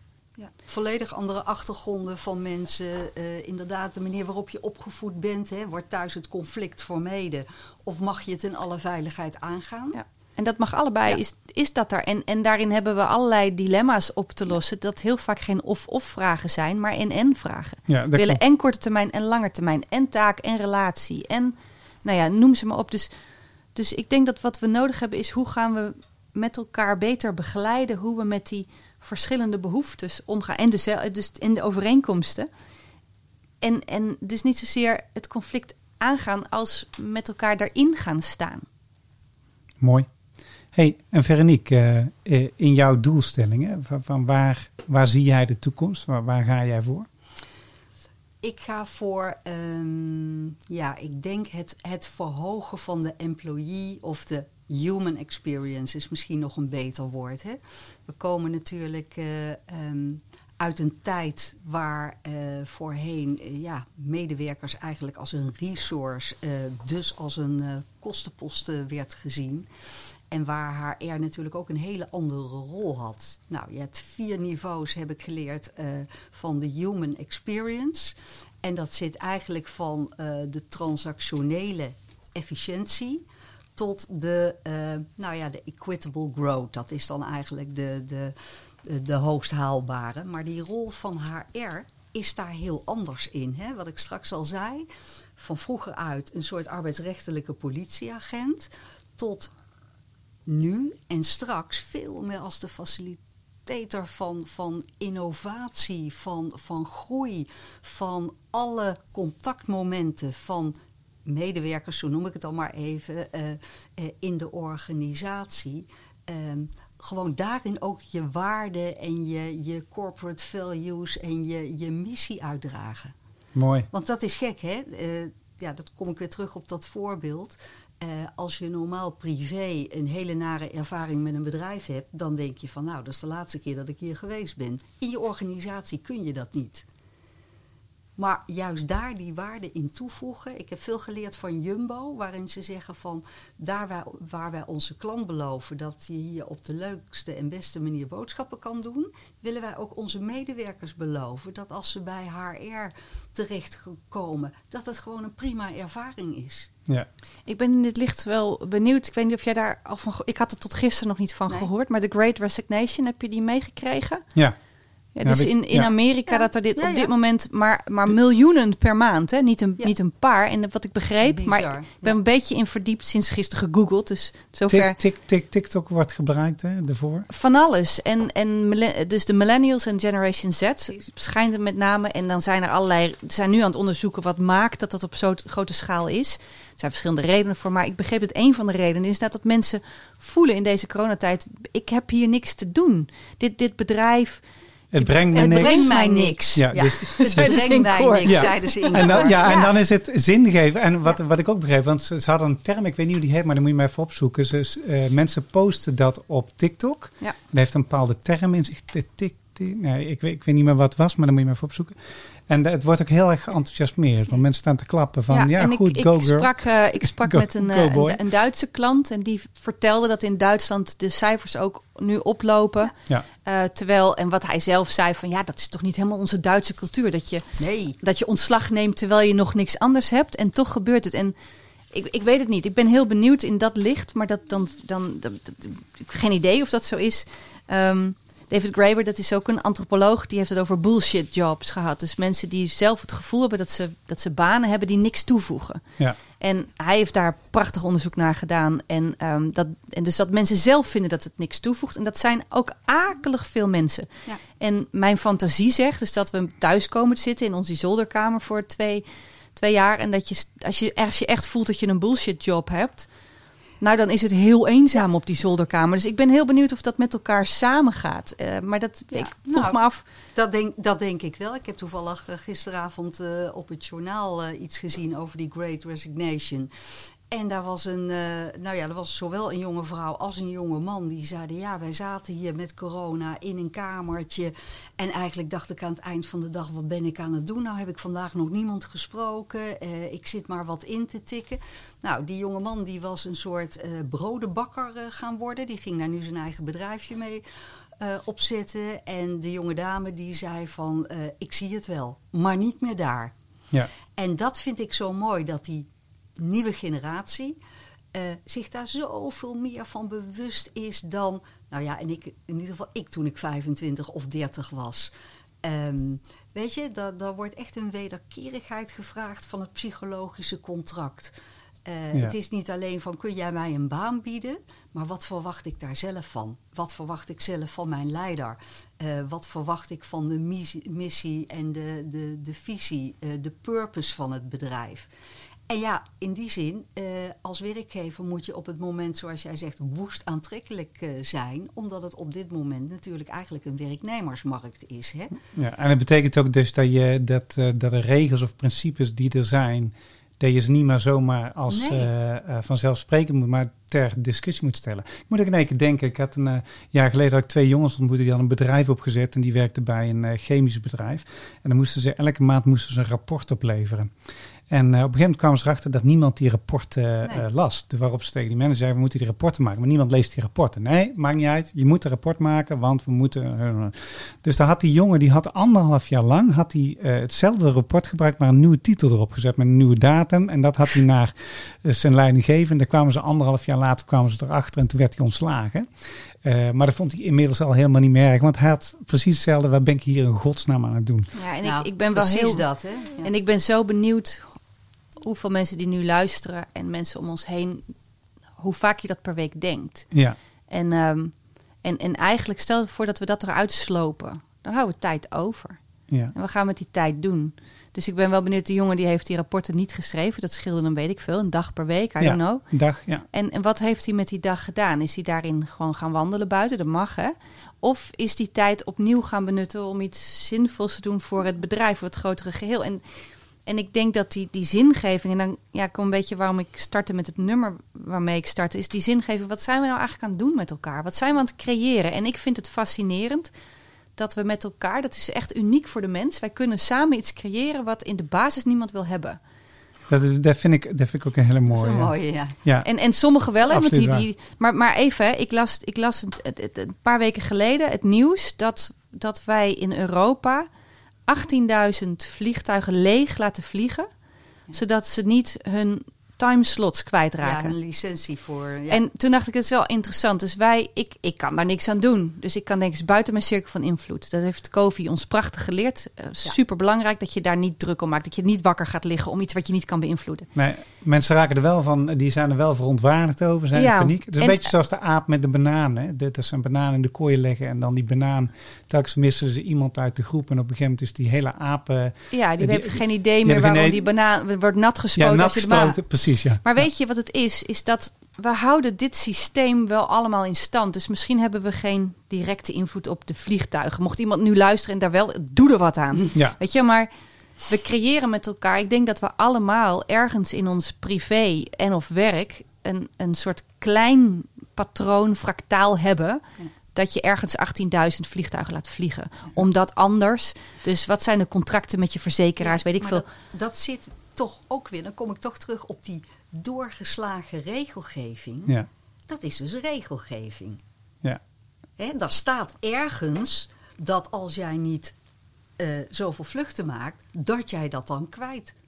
Volledig andere achtergronden van mensen. Eh, inderdaad, de manier waarop je opgevoed bent. Hè, wordt thuis het conflict vermeden? Of mag je het in alle veiligheid aangaan? Ja. En dat mag allebei, Ja. is, is dat er. En, en daarin hebben we allerlei dilemma's op te lossen. Dat heel vaak geen of-of vragen zijn, maar en-en vragen. Ja, We willen klopt. en korte termijn en lange termijn. En taak en relatie. En nou ja, noem ze maar op. Dus, dus ik denk dat wat we nodig hebben is hoe gaan we met elkaar beter begeleiden. Hoe we met die verschillende behoeftes omgaan. En de, dus in de overeenkomsten. En, en dus niet zozeer het conflict aangaan als met elkaar daarin gaan staan. Mooi. hey, en Veronique, eh, eh, in jouw doelstellingen, van, van waar, waar zie jij de toekomst? Waar, waar ga jij voor? Ik ga voor, ehm, ja, ik denk het, het verhogen van de employee of de human experience is misschien nog een beter woord. Hè? We komen natuurlijk eh, ehm, uit een tijd waar eh, voorheen eh, ja, medewerkers eigenlijk als een resource, dus als een kostenpost werd gezien. En waar HR natuurlijk ook een hele andere rol had. Nou, je hebt vier niveaus, heb ik geleerd, van de human experience. En dat zit eigenlijk van de transactionele efficiëntie tot de, eh, nou ja, de equitable growth. Dat is dan eigenlijk de, de, de, hoogst haalbare. Maar die rol van HR is daar heel anders in. Hè? Wat ik straks al zei, van vroeger uit een soort arbeidsrechtelijke politieagent tot nu en straks veel meer als de facilitator van, van innovatie, van, van groei, van alle contactmomenten van medewerkers, zo noem ik het dan maar even, eh, eh, in de organisatie. Ehm, gewoon daarin ook je waarden en je, je corporate values en je, je missie uitdragen. Mooi. Want dat is gek, hè? Eh, ja, dat kom ik weer terug op dat voorbeeld. Als je normaal privé een hele nare ervaring met een bedrijf hebt, dan denk je van, nou, dat is de laatste keer dat ik hier geweest ben. In je organisatie kun je dat niet. Maar juist daar die waarde in toevoegen. Ik heb veel geleerd van Jumbo, waarin ze zeggen van daar waar, waar wij onze klant beloven dat je hier op de leukste en beste manier boodschappen kan doen, willen wij ook onze medewerkers beloven dat als ze bij HR terechtkomen, dat het gewoon een prima ervaring is. Ja. Ik ben in dit licht wel benieuwd. Ik weet niet of jij daar al van... Ik had er tot gisteren nog niet van Nee. gehoord. Maar de Great Resignation, heb je die meegekregen? Ja. Ja, dus in, in ja. Amerika Ja. dat er dit, Ja, op dit moment maar, maar miljoenen per maand. Hè? Niet, een, Ja. niet een paar. En wat ik begreep, maar ik ben ja. een beetje in verdiept sinds gisteren gegoogeld. Dus zover Tik, tik, tik, TikTok wordt gebruikt hè, daarvoor. van alles. En, en dus de millennials en Generation Z schijnt het met name. En dan zijn er allerlei. Zijn nu aan het onderzoeken wat maakt dat dat op zo'n grote schaal is. Er zijn verschillende redenen voor. Maar ik begreep dat een van de redenen is dat, dat mensen voelen in deze coronatijd. Ik heb hier niks te doen. Dit, dit bedrijf. Het brengt me Het niks. brengt mij niks. Ja, dus- het brengt mij koor. niks, Ja. zeiden ze in En dan, koor. ja, en dan is het zingeven. En wat, wat ik ook begreep, want ze, ze hadden een term, ik weet niet hoe die heet, maar dan moet je maar even opzoeken. Ze, eh, mensen posten dat op TikTok. Ja. En dat heeft een bepaalde term in zich. Tik. Nee, ik, weet, ik weet niet meer wat het was, maar dan moet je maar even opzoeken. En het wordt ook heel erg enthousiasmeerd, want mensen staan te klappen van, ja, en goed, ik, go ik girl. sprak, eh, ik sprak Go- met een, eh, een, een Duitse klant en die vertelde dat in Duitsland de cijfers ook nu oplopen. Ja. Eh, terwijl, en wat hij zelf zei van ja, dat is toch niet helemaal onze Duitse cultuur. Dat je, Nee. dat je ontslag neemt terwijl je nog niks anders hebt en toch gebeurt het. En ik, ik weet het niet. Ik ben heel benieuwd in dat licht, maar dat dan, dan, dat- dat- ik heb geen idee of dat zo is. Ehm, David Graeber, dat is ook een antropoloog, die heeft het over bullshit jobs gehad. Dus mensen die zelf het gevoel hebben dat ze, dat ze banen hebben die niks toevoegen. Ja. En hij heeft daar prachtig onderzoek naar gedaan. En, ehm, dat, en dus dat mensen zelf vinden dat het niks toevoegt. En dat zijn ook akelig veel mensen. Ja. En mijn fantasie zegt dus dat we thuis komen te zitten in onze zolderkamer voor twee, twee jaar. En dat je, als je, als je echt voelt dat je een bullshit job hebt. Nou, dan is het heel eenzaam op die zolderkamer. Dus ik ben heel benieuwd of dat met elkaar samengaat. Eh, maar dat, Ja, ik vroeg nou, me af. Dat denk, dat denk ik wel. Ik heb toevallig eh, gisteravond eh, op het journaal iets gezien over die Great Resignation. En daar was een, eh, nou ja, er was zowel een jonge vrouw als een jonge man die zeiden: ja, wij zaten hier met corona in een kamertje. En eigenlijk dacht ik aan het eind van de dag: wat ben ik aan het doen? Nou heb ik vandaag nog niemand gesproken. Eh, ik zit maar wat in te tikken. Nou, die jonge man die was een soort eh brodenbakker gaan worden. Die ging daar nu zijn eigen bedrijfje mee opzetten. En de jonge dame die zei van, ik zie het wel, maar niet meer daar. Ja. En dat vind ik zo mooi, dat die nieuwe generatie eh, zich daar zoveel meer van bewust is dan... Nou ja, en ik, in ieder geval ik toen ik 25 of 30 was. Ehm, weet je, daar, daar wordt echt een wederkerigheid gevraagd van het psychologische contract. Eh, Ja. Het is niet alleen van kun jij mij een baan bieden, maar wat verwacht ik daar zelf van? Wat verwacht ik zelf van mijn leider? Eh, wat verwacht ik van de missie, missie en de, de, de visie, de purpose van het bedrijf? En ja, in die zin, eh, als werkgever moet je op het moment, zoals jij zegt, woest aantrekkelijk eh, zijn. Omdat het op dit moment natuurlijk eigenlijk een werknemersmarkt is. Hè? Ja, en het betekent ook dus dat, je, dat, eh, dat de regels of principes die er zijn, dat je ze niet maar zomaar als Nee. eh, vanzelfsprekend moet, maar ter discussie moet stellen. Ik moet ook in één keer denken, ik had een jaar geleden had ik twee jongens ontmoet, die hadden een bedrijf opgezet en die werkten bij een chemisch bedrijf. En dan moesten ze, elke maand moesten ze een rapport opleveren. En eh, op een gegeven moment kwamen ze erachter dat niemand die rapporten eh, Nee. eh, las. Waarop ze tegen die manager zeiden, we moeten die rapporten maken. Maar niemand leest die rapporten. Nee, maakt niet uit. Je moet een rapport maken, want we moeten... dus daar had die jongen, die had anderhalf jaar lang had hij, hetzelfde rapport gebruikt, maar een nieuwe titel erop gezet met een nieuwe datum. En dat had hij naar eh, zijn leidinggevende. Daar kwamen ze anderhalf jaar later kwamen ze erachter en toen werd hij ontslagen. Eh, maar dat vond hij inmiddels al helemaal niet meer erg, want hij had precies hetzelfde. Waar ben ik hier in godsnaam aan het doen? Ja, en Nou, ik, ik ben wel precies heel dat, hè? Ja. En ik ben zo benieuwd hoeveel mensen die nu luisteren en mensen om ons heen, hoe vaak je dat per week denkt. Ja. En, ehm, en, en eigenlijk stel je voor dat we dat eruit slopen. Dan houden we tijd over. Ja. En wat gaan we met die tijd doen? Dus ik ben wel benieuwd, de jongen die heeft die rapporten niet geschreven. Dat scheelde dan weet ik veel, een dag per week, I ja. don't know. Dag, ja. En, en wat heeft hij met die dag gedaan? Is hij daarin gewoon gaan wandelen buiten? Dat mag, hè? Of is die tijd opnieuw gaan benutten om iets zinvols te doen voor het bedrijf, voor het grotere geheel? En, en ik denk dat die, die zingeving, en dan ja, kom een beetje waarom ik startte met het nummer waarmee ik startte, is die zingeving. Wat zijn we nou eigenlijk aan het doen met elkaar? Wat zijn we aan het creëren? En ik vind het fascinerend dat we met elkaar, dat is echt uniek voor de mens, wij kunnen samen iets creëren wat in de basis niemand wil hebben. Dat, is, dat, vind ik, dat vind ik ook een hele Dat mooie. is een mooie, ja. Ja. En, en sommigen wel, hè, want die, die, maar, maar even, hè, ik las, ik las het, het- het- een paar weken geleden het nieuws dat, dat wij in Europa 18.000 vliegtuigen leeg laten vliegen, zodat ze niet hun timeslots Ja, kwijtraken. een licentie voor. Ja. En toen dacht ik, het is wel interessant. Dus wij, ik, ik kan daar niks aan doen. Dus ik kan denk ik buiten mijn cirkel van invloed. Dat heeft Kofi ons prachtig geleerd. Super belangrijk dat je daar niet druk om maakt. Dat je niet wakker gaat liggen om iets wat je niet kan beïnvloeden. Maar mensen raken er wel van, die zijn er wel verontwaardigd over, zijn Ja, in paniek. Het is een en- beetje zoals de aap met de banaan. Hè? Dat is een banaan in de kooi leggen en dan die banaan. Telkens missen ze iemand uit de groep en op een gegeven moment is die hele aap eh, Ja, die, Die- heeft geen idee meer hebben waarom die banaan wordt nat gespoten. ja, nat als je de banaan- gespoten. Precies, ja. Maar weet je wat het is? Is dat we houden dit systeem wel allemaal in stand. Dus misschien hebben we geen directe invloed op de vliegtuigen. Mocht iemand nu luisteren en daar wel, doe er wat aan. Ja, Weet je, maar we creëren met elkaar. Ik denk dat we allemaal ergens in ons privé en of werk een, een soort klein patroon, fractaal hebben. Dat je ergens 18.000 vliegtuigen laat vliegen. Omdat anders. Dus wat zijn de contracten met je verzekeraars? weet ik Maar veel. Dat, dat zit toch ook weer, dan kom ik toch terug op die doorgeslagen regelgeving. ja, Dat is dus regelgeving. ja. Hè, daar staat ergens dat als jij niet eh, zoveel vluchten maakt, dat jij dat dan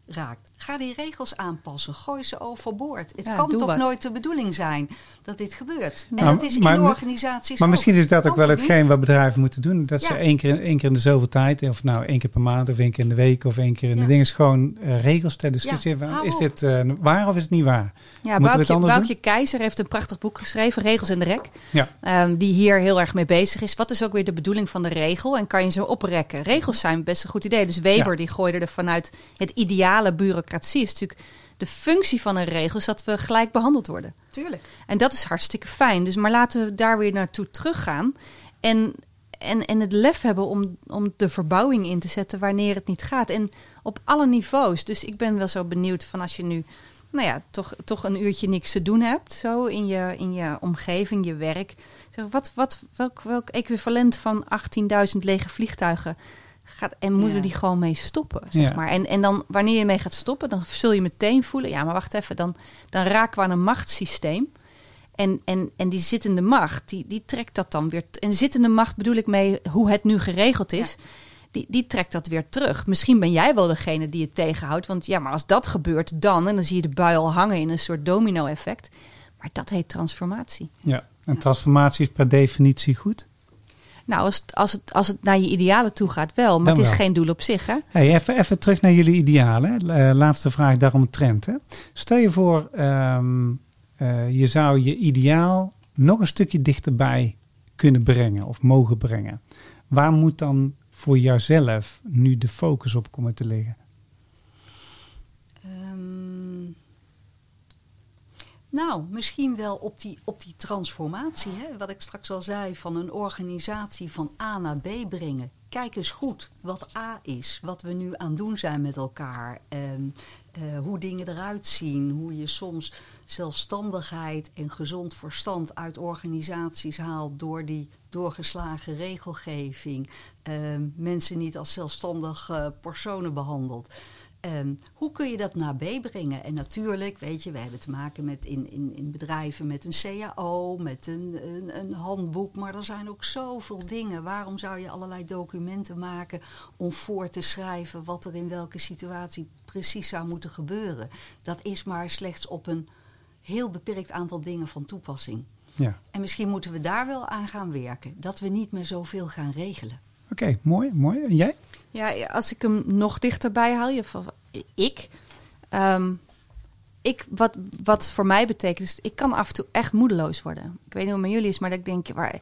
kwijtraakt. Ga die regels aanpassen. Gooi ze overboord. Het Ja, kan toch wat. nooit de bedoeling zijn dat dit gebeurt. En Nou, het is in maar- de organisaties Maar ook. misschien is dat ook wel niet? hetgeen wat bedrijven moeten doen. Dat ze één keer, één keer in de zoveel tijd, of nou één keer per maand of één keer in de week of één keer in de Ja. ding, is gewoon eh, regels ter discussie. Is dit eh, waar of is het niet waar? Ja, Moeten we het Boukje, anders Boukje Keizer heeft een prachtig boek geschreven, Regels en de Rek. Ja. Ehm, die hier heel erg mee bezig is. Wat is ook weer de bedoeling van de regel? En kan je ze oprekken? Regels zijn best een goed idee. Dus Weber Ja. die gooide er vanuit het ideale bureaucratie. Is natuurlijk de functie van een regel is dat we gelijk behandeld worden. Tuurlijk. En dat is hartstikke fijn. Dus maar laten we daar weer naartoe teruggaan. En, en, en het lef hebben om, om de verbouwing in te zetten wanneer het niet gaat. En op alle niveaus. Dus ik ben wel zo benieuwd van als je nu nou ja, toch, toch een uurtje niks te doen hebt. Zo in je, in je omgeving, je werk. Zeg, wat, wat, welk, welk equivalent van 18.000 lege vliegtuigen gaat en moeten Ja. die gewoon mee stoppen, zeg Ja. maar. En, en dan wanneer je mee gaat stoppen, dan zul je meteen voelen, ja, maar wacht even, dan, dan raken we aan een machtssysteem. En, en, en die zittende macht, die, die trekt dat dan weer. En zittende macht bedoel ik mee hoe het nu geregeld is. Die, die trekt dat weer terug. Misschien ben jij wel degene die het tegenhoudt. Want ja, maar als dat gebeurt dan, en dan zie je de bui al hangen in een soort domino-effect. Maar dat heet transformatie. Ja. En transformatie is per definitie goed. Nou, als het, als het, als het naar je idealen toe gaat, wel. Maar Dan het is wel. geen doel op zich, hè? Hey, even, even terug naar jullie idealen. Eh, laatste vraag daarom trend. Hè. Stel je voor, ehm, eh, je zou je ideaal nog een stukje dichterbij kunnen brengen of mogen brengen. Waar moet dan voor jouzelf nu de focus op komen te liggen? Nou, misschien wel op die, op die transformatie. Hè? Wat ik straks al zei, van een organisatie van A naar B brengen. Kijk eens goed wat A is, wat we nu aan doen zijn met elkaar. ehm, eh, hoe dingen eruit zien, hoe je soms zelfstandigheid en gezond verstand uit organisaties haalt door die doorgeslagen regelgeving. ehm, mensen niet als zelfstandig eh, personen behandelt. Ehm, hoe kun je dat naar B brengen? En natuurlijk, weet je, we hebben te maken met in, in, in bedrijven met een CAO, met een, een, een handboek. Maar er zijn ook zoveel dingen. Waarom zou je allerlei documenten maken om voor te schrijven wat er in welke situatie precies zou moeten gebeuren? Dat is maar slechts op een heel beperkt aantal dingen van toepassing. Ja, En misschien moeten we daar wel aan gaan werken. Dat we niet meer zoveel gaan regelen. Oké, mooi, mooi. En jij? Ja, als ik hem nog dichterbij haal, je van ik. ehm, ik, wat, wat voor mij betekent, is ik kan af en toe echt moedeloos worden. Ik weet niet hoe het met jullie is, maar dat ik denk, waar,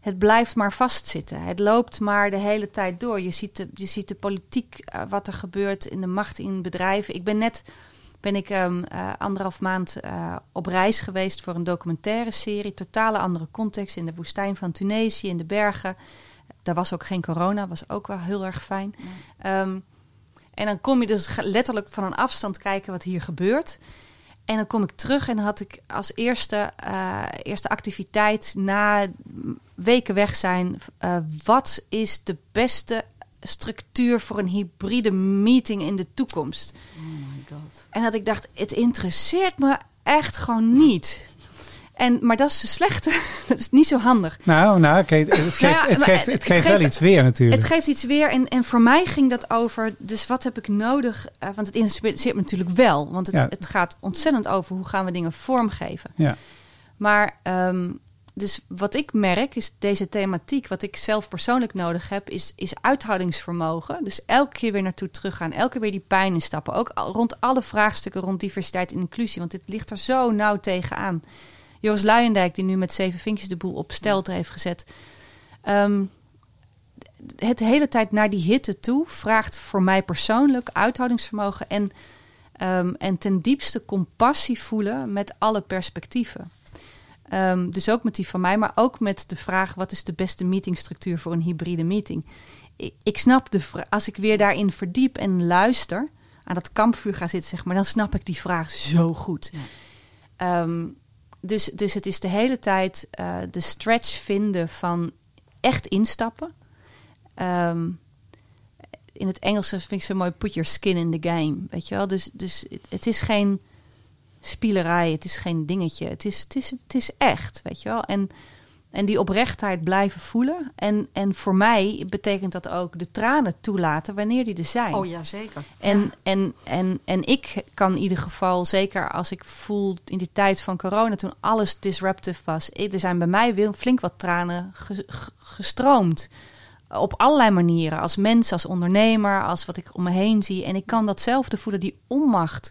het blijft maar vastzitten. Het loopt maar de hele tijd door. Je ziet de, je ziet de politiek, eh, wat er gebeurt in de macht in bedrijven. Ik ben net ben ik ehm, eh, anderhalf maand eh, op reis geweest voor een documentaire serie. Totale andere context in de woestijn van Tunesië, in de bergen. Daar was ook geen corona, was ook wel heel erg fijn. Ehm, en dan kom je dus letterlijk van een afstand kijken wat hier gebeurt. En dan kom ik terug en had ik als eerste, eh, eerste activiteit na weken weg zijn. eh, wat is de beste structuur voor een hybride meeting in de toekomst? Oh my god. En dat ik dacht, het interesseert me echt gewoon niet. En, maar dat is de slechte. dat is niet zo handig. Nou, nou kijk, het geeft, Nou het geeft, het- het het geeft wel geeft- iets weer natuurlijk. Het geeft iets weer. En, en voor mij ging dat over. Dus wat heb ik nodig? Eh, want het interesseert me natuurlijk wel. Want het, Ja. het gaat ontzettend over hoe gaan we dingen vormgeven. Ja. Maar ehm, dus wat ik merk is deze thematiek, wat ik zelf persoonlijk nodig heb, is, is uithoudingsvermogen. Dus elke keer weer naartoe teruggaan, elke keer weer die pijn instappen. Ook rond alle vraagstukken rond diversiteit en inclusie, want dit ligt er zo nauw tegenaan. Joris Luijendijk, die nu met Zeven Vinkjes de boel op stelte heeft gezet. Ehm, het de hele tijd naar die hitte toe vraagt voor mij persoonlijk uithoudingsvermogen en, ehm, en ten diepste compassie voelen met alle perspectieven. Ehm, dus ook met die van mij, maar ook met de vraag: wat is de beste meetingstructuur voor een hybride meeting? Ik, ik snap de vraag, als ik weer daarin verdiep en luister, aan dat kampvuur ga zitten, zeg maar, dan snap ik die vraag zo goed. Ehm, dus, dus het is de hele tijd eh, de stretch vinden van echt instappen. Ehm, in het Engels vind ik zo mooi, put your skin in the game. Weet je wel? Dus, dus het, het is geen spielerij, het is geen dingetje. Het is, het is, het is echt, weet je wel. En, en die oprechtheid blijven voelen. En, en voor mij betekent dat ook de tranen toelaten wanneer die er zijn. Oh ja, zeker. En, en, en, en ik kan in ieder geval, zeker als ik voel in die tijd van corona, toen alles disruptive was, ik- er zijn bij mij wel flink wat tranen ge- ge- gestroomd. Op allerlei manieren. Als mens, als ondernemer, als wat ik om me heen zie. En ik kan datzelfde voelen, die onmacht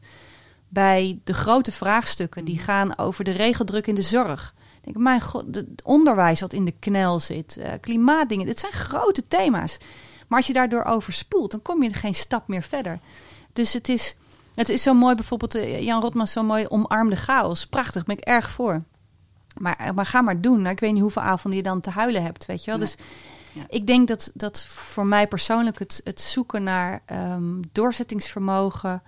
bij de grote vraagstukken die gaan over de regeldruk in de zorg. Ik mijn god, het onderwijs wat in de knel zit, eh, klimaatdingen, dit zijn grote thema's. Maar als je daardoor overspoelt, dan kom je geen stap meer verder. Dus het is, het is zo mooi, bijvoorbeeld eh, Jan Rotman zo mooi, omarmde chaos. Prachtig, ben ik erg voor. Maar, eh, maar ga maar doen. Nou, ik weet niet hoeveel avonden je dan te huilen hebt, weet je wel. Nee. Dus Ja. ik denk dat, dat voor mij persoonlijk het, het zoeken naar ehm, doorzettingsvermogen,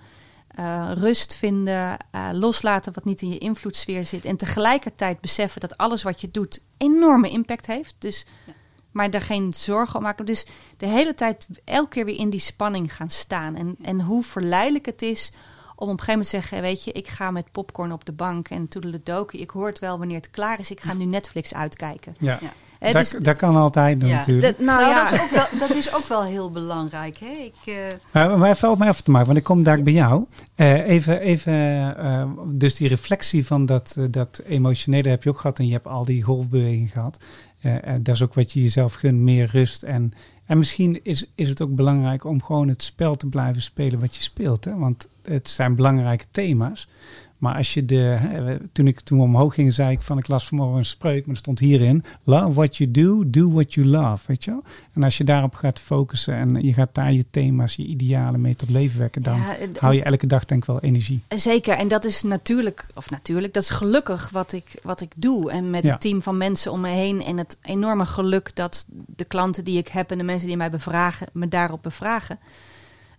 eh, rust vinden, eh, loslaten wat niet in je invloedssfeer zit. En tegelijkertijd beseffen dat alles wat je doet enorme impact heeft. Dus, Maar daar geen zorgen om maken. Dus de hele tijd elke keer weer in die spanning gaan staan. En, en hoe verleidelijk het is om op een gegeven moment te zeggen... weet je, ik ga met popcorn op de bank en toedeledokie. Ik hoor het wel wanneer het klaar is. Ik ga nu Netflix uitkijken. Ja. Ja. Dat, dus- dat kan altijd Ja. natuurlijk. dat- nou, Nou, ja. dat, is ook wel, dat is ook wel heel belangrijk. Hè? Ik, eh, Maar, maar even op mij even te maken, want ik kom daar bij jou. Eh, even, even eh, dus die reflectie van dat, dat emotionele heb je ook gehad en je hebt al die golfbewegingen gehad. Eh, eh, dat is ook wat je jezelf gunt, meer rust. En, en misschien is, is het ook belangrijk om gewoon het spel te blijven spelen wat je speelt. Hè? Want het zijn belangrijke thema's. Maar als je de, toen ik toen omhoog ging, zei ik van ik las vanmorgen een spreuk, maar er stond hierin: Love what you do, do what you love. Weet je wel? En als je daarop gaat focussen en je gaat daar je thema's, je idealen mee tot leven wekken, dan Ja, hou je elke dag denk ik wel energie. Zeker, en dat is natuurlijk, of natuurlijk, dat is gelukkig wat ik, wat ik doe. En met Ja. het team van mensen om me heen. En het enorme geluk dat de klanten die ik heb en de mensen die mij bevragen, me daarop bevragen.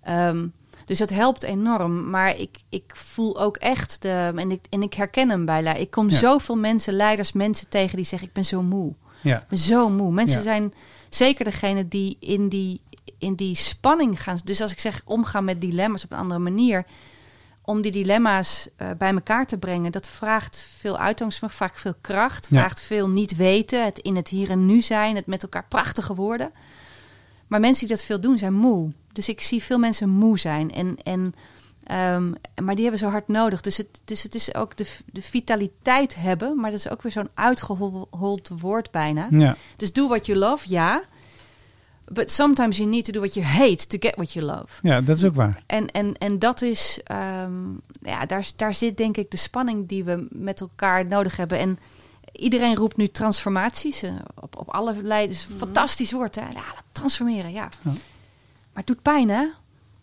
Ehm, dus dat helpt enorm. Maar ik, ik voel ook echt, de, en, ik, en ik herken hem bij. Ik kom Ja. zoveel mensen, leiders, mensen tegen die zeggen: Ik ben zo moe. Ja, Ik ben zo moe. Mensen Ja. zijn zeker degene die in die, in die spanning gaan. Dus als ik zeg omgaan met dilemma's op een andere manier. Om die dilemma's eh, bij elkaar te brengen, dat vraagt veel uithoudingsvermogen, vaak veel kracht, vraagt veel niet weten, het in het hier en nu zijn, het met elkaar prachtige woorden. Maar mensen die dat veel doen, zijn moe. Dus ik zie veel mensen moe zijn. En, en, ehm, maar die hebben zo hard nodig. Dus het, dus het is ook de, de vitaliteit hebben, maar dat is ook weer zo'n uitgehold woord bijna. ja, Dus do what you love, ja. But sometimes you need to do what you hate to get what you love. Ja, dat is ook waar. En, en, en dat is, ehm, ja, daar, daar zit denk ik de spanning die we met elkaar nodig hebben. En iedereen roept nu transformaties eh, op, op allerlei, dus fantastisch woord, hè? Ja, transformeren, ja. Maar het doet pijn, hè?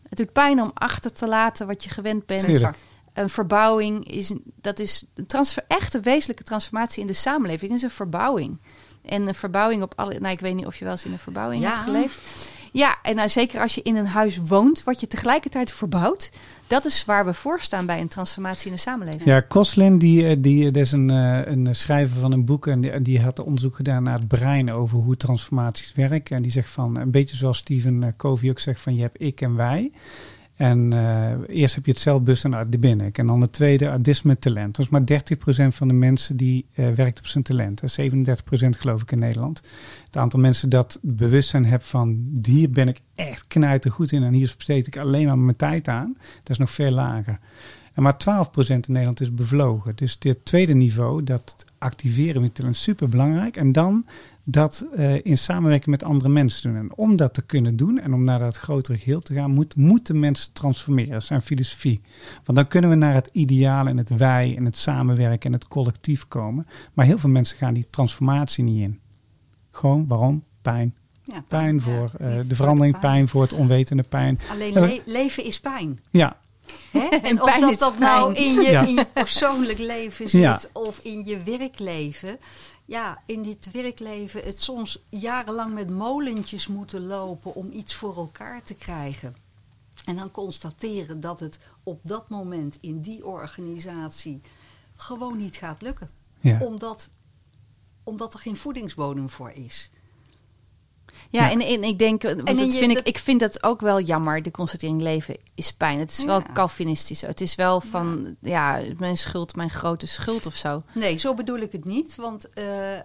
Het doet pijn om achter te laten wat je gewend bent. Tuurlijk. Een verbouwing is, dat is een transfer, echte wezenlijke transformatie in de samenleving is een verbouwing. En een verbouwing op alle, nou ik weet niet of je wel eens in een verbouwing Ja. hebt geleefd. Ja, en nou, zeker als je in een huis woont, wat je tegelijkertijd verbouwt, dat is waar we voor staan bij een transformatie in de samenleving. Ja, Koslin, die, eh, die, dat is een, eh, een schrijver van een boek en die, had onderzoek gedaan naar het brein over hoe transformaties werken. En die zegt van, een beetje zoals Stephen eh, Covey ook zegt van, je hebt ik en wij. En eh, eerst heb je het zelfbewustzijn uit de ben ik. En dan de tweede, mijn talent. Dus maar 30% van de mensen die eh, werkt op zijn talent. En 37% geloof ik in Nederland. Het aantal mensen dat bewustzijn heeft van, hier ben ik echt knijter goed in. En hier besteed ik alleen maar mijn tijd aan. Dat is nog veel lager. En maar 12% in Nederland is bevlogen. Dus dit tweede niveau, dat activeren je talent, super belangrijk. En dan dat eh, in samenwerking met andere mensen doen. En om dat te kunnen doen en om naar dat grotere geheel te gaan, moet, moeten mensen transformeren. Dat is zijn filosofie. Want dan kunnen we naar het ideaal en het wij en het samenwerken en het collectief komen. Maar heel veel mensen gaan die transformatie niet in. Gewoon, waarom? Pijn. Ja, Pijn voor Ja, eh, die de verandering, pijn. pijn voor het onwetende, pijn. Alleen le- leven is pijn. Ja, Hè? En of pijn dat, is dat nou in je, Ja. in je persoonlijk leven Ja. zit of in je werkleven. Ja, in dit werkleven het soms jarenlang met molentjes moeten lopen om iets voor elkaar te krijgen. En dan constateren dat het op dat moment in die organisatie gewoon niet gaat lukken. ja. Omdat, omdat er geen voedingsbodem voor is. Ja, Ja. En, en ik denk, want dat je- vind ik, dat- ik vind dat ook wel jammer, de constatering leven is pijn. Het is wel Ja. Calvinistisch. Het is wel van, ja. mijn schuld, mijn grote schuld of zo. Nee, zo bedoel ik het niet. Want, eh, eh,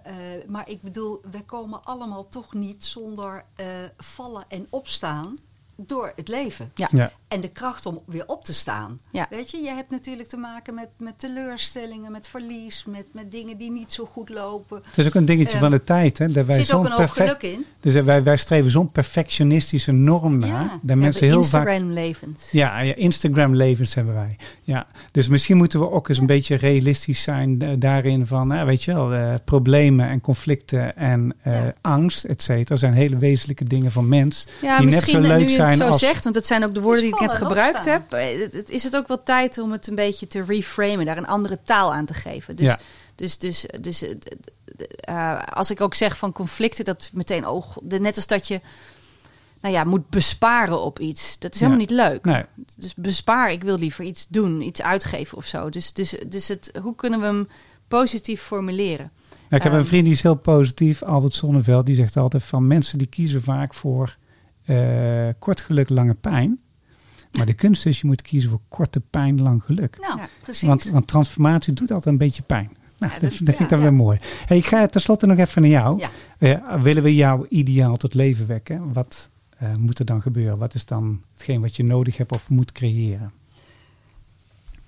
maar ik bedoel, we komen allemaal toch niet zonder eh, vallen en opstaan door het leven. Ja. En de kracht om weer op te staan. Ja. Weet je, je hebt natuurlijk te maken met, met teleurstellingen, met verlies, met, met dingen die niet zo goed lopen. Het is ook een dingetje Eh, van de tijd. Hè, dat Er wij zit ook een hoop perfect, geluk in. Dus wij, wij streven zo'n perfectionistische norm naar. Ja. dat mensen heel vaak. Instagram levens. Ja, ja Instagram-levens hebben wij. Ja, dus misschien moeten we ook eens een beetje realistisch zijn eh, daarin van, eh, weet je wel, eh, problemen en conflicten en eh, Ja. angst, et cetera, zijn hele wezenlijke dingen van mens. Ja, die net zo leuk nu je zijn het zo als- zegt, want het zijn ook de woorden die ik en gebruikt heb. eh, het- het- Is het ook wel tijd om het een beetje te reframen, daar een andere taal aan te geven. Dus, Ja. dus, dus, dus eh, eh, als ik ook zeg van conflicten, dat meteen, oh, god, de- net als dat je nou ja, moet besparen op iets. Dat is helemaal niet leuk. Nee, Dus bespaar, ik wil liever iets doen, iets uitgeven of zo. Dus, dus, dus het, hoe kunnen we hem positief formuleren? Ja, ik heb een Ehm. vriend die is heel positief, Albert Zonneveld, die zegt altijd van mensen die kiezen vaak voor eh, kort geluk, lange pijn. Maar de kunst is, je moet kiezen voor korte pijn, lang geluk. Nou, Ja. precies. Want, want transformatie doet altijd een beetje pijn. Nou, Ja, dat, dat- dat vind ik dan ja, weer mooi. Hey, ik ga tenslotte nog even naar jou. Ja. Eh, willen we jouw ideaal tot leven wekken? Wat eh, moet er dan gebeuren? Wat is dan hetgeen wat je nodig hebt of moet creëren?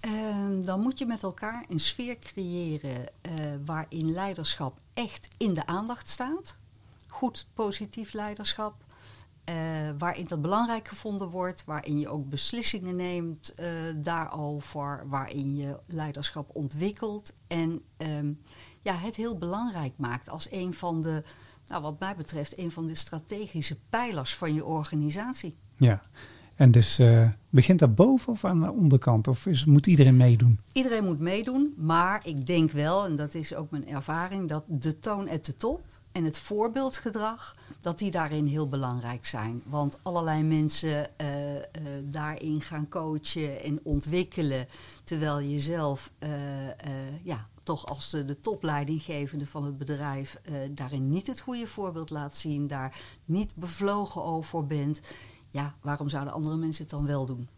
Ehm, dan moet je met elkaar een sfeer creëren eh, waarin leiderschap echt in de aandacht staat. Goed positief leiderschap. Eh, waarin dat belangrijk gevonden wordt, waarin je ook beslissingen neemt eh, daarover, waarin je leiderschap ontwikkelt en ehm, ja, het heel belangrijk maakt als een van de, nou, wat mij betreft, een van de strategische pijlers van je organisatie. Ja. En dus eh, begint dat boven of aan de onderkant? Of is, moet iedereen meedoen? Iedereen moet meedoen, maar ik denk wel, en dat is ook mijn ervaring, dat de toon at de top en het voorbeeldgedrag, dat die daarin heel belangrijk zijn. Want allerlei mensen eh, eh, daarin gaan coachen en ontwikkelen, terwijl je zelf eh, ja, toch als de, de topleidinggevende van het bedrijf daarin niet het goede voorbeeld laat zien, daar niet bevlogen over bent. Ja, waarom zouden andere mensen het dan wel doen?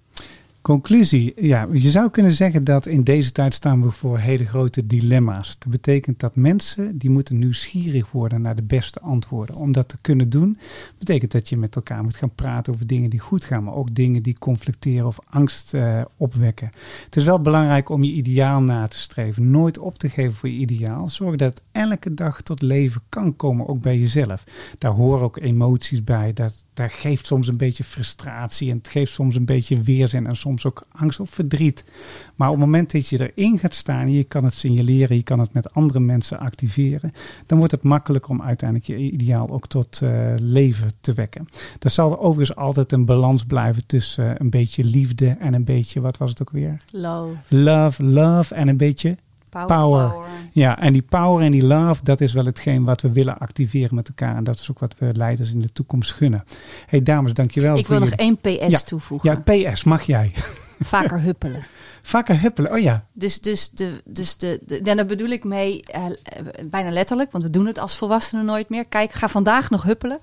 Conclusie. Ja, je zou kunnen zeggen dat in deze tijd staan we voor hele grote dilemma's. Dat betekent dat mensen die moeten nieuwsgierig worden naar de beste antwoorden. Om dat te kunnen doen, betekent dat je met elkaar moet gaan praten over dingen die goed gaan, maar ook dingen die conflicteren of angst eh, opwekken. Het is wel belangrijk om je ideaal na te streven. Nooit op te geven voor je ideaal. Zorg dat het elke dag tot leven kan komen, ook bij jezelf. Daar horen ook emoties bij. Dat, daar geeft soms een beetje frustratie en het geeft soms een beetje weerzin en soms ook angst of verdriet. Maar op het moment dat je erin gaat staan, je kan het signaleren, je kan het met andere mensen activeren, dan wordt het makkelijker om uiteindelijk je ideaal ook tot eh, leven te wekken. Er zal er overigens altijd een balans blijven tussen eh, een beetje liefde en een beetje, wat was het ook weer? Love, Love, love en een beetje power. Power. ja, en die power en die love, dat is wel hetgeen wat we willen activeren met elkaar. En dat is ook wat we leiders in de toekomst gunnen. hey, dames, dankjewel. Ik voor wil nog één PS Ja, toevoegen. Ja, PS, mag jij. Vaker huppelen. Vaker huppelen, oh ja. Dus, dus, de, dus de, de, en daar bedoel ik mee eh, eh, bijna letterlijk, want we doen het als volwassenen nooit meer. Kijk, ga vandaag nog huppelen.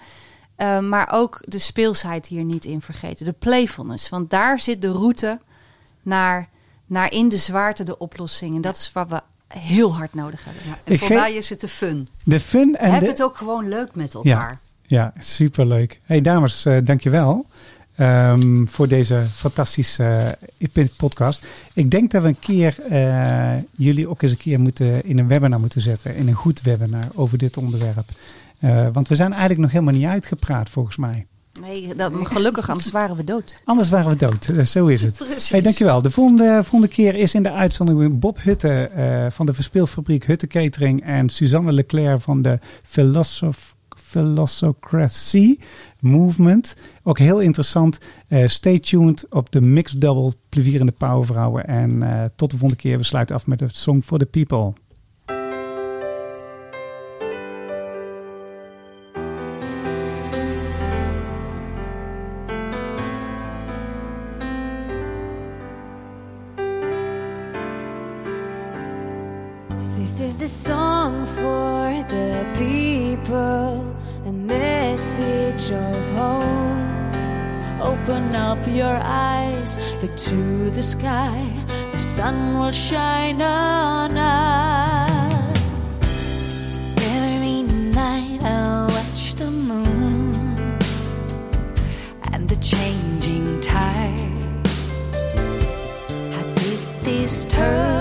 Eh, maar ook de speelsheid hier niet in vergeten. De playfulness. Want daar zit de route naar, naar in de zwaarte de oplossing. En dat is wat we heel hard nodig hebben. Ja, en Ik voor mij is het de fun. De fun en Heb de... het ook gewoon leuk met elkaar. Ja, superleuk. hey, dames, eh dankjewel ehm, voor deze fantastische eh, podcast. Ik denk dat we een keer eh, jullie ook eens een keer moeten in een webinar moeten zetten. In een goed webinar over dit onderwerp. Eh, want we zijn eigenlijk nog helemaal niet uitgepraat volgens mij. Nee, dat, gelukkig, anders waren we dood. Anders waren we dood. Eh, zo is het. Precies. Hey, dankjewel. De volgende, volgende keer is in de uitzending Bob Hutte eh, van de Verspeelfabriek Hutte Catering en Suzanne Leclerc van de Philosoph Philosocracy Movement. Ook heel interessant. Eh, stay tuned op de Mixed Double Plevierende Powervrouwen. En tot de volgende keer. We sluiten af met de Song for the People. flash of hope. Open up your eyes, look to the sky, the sun will shine on us. Every night I watch the moon and the changing tide. How did this turn?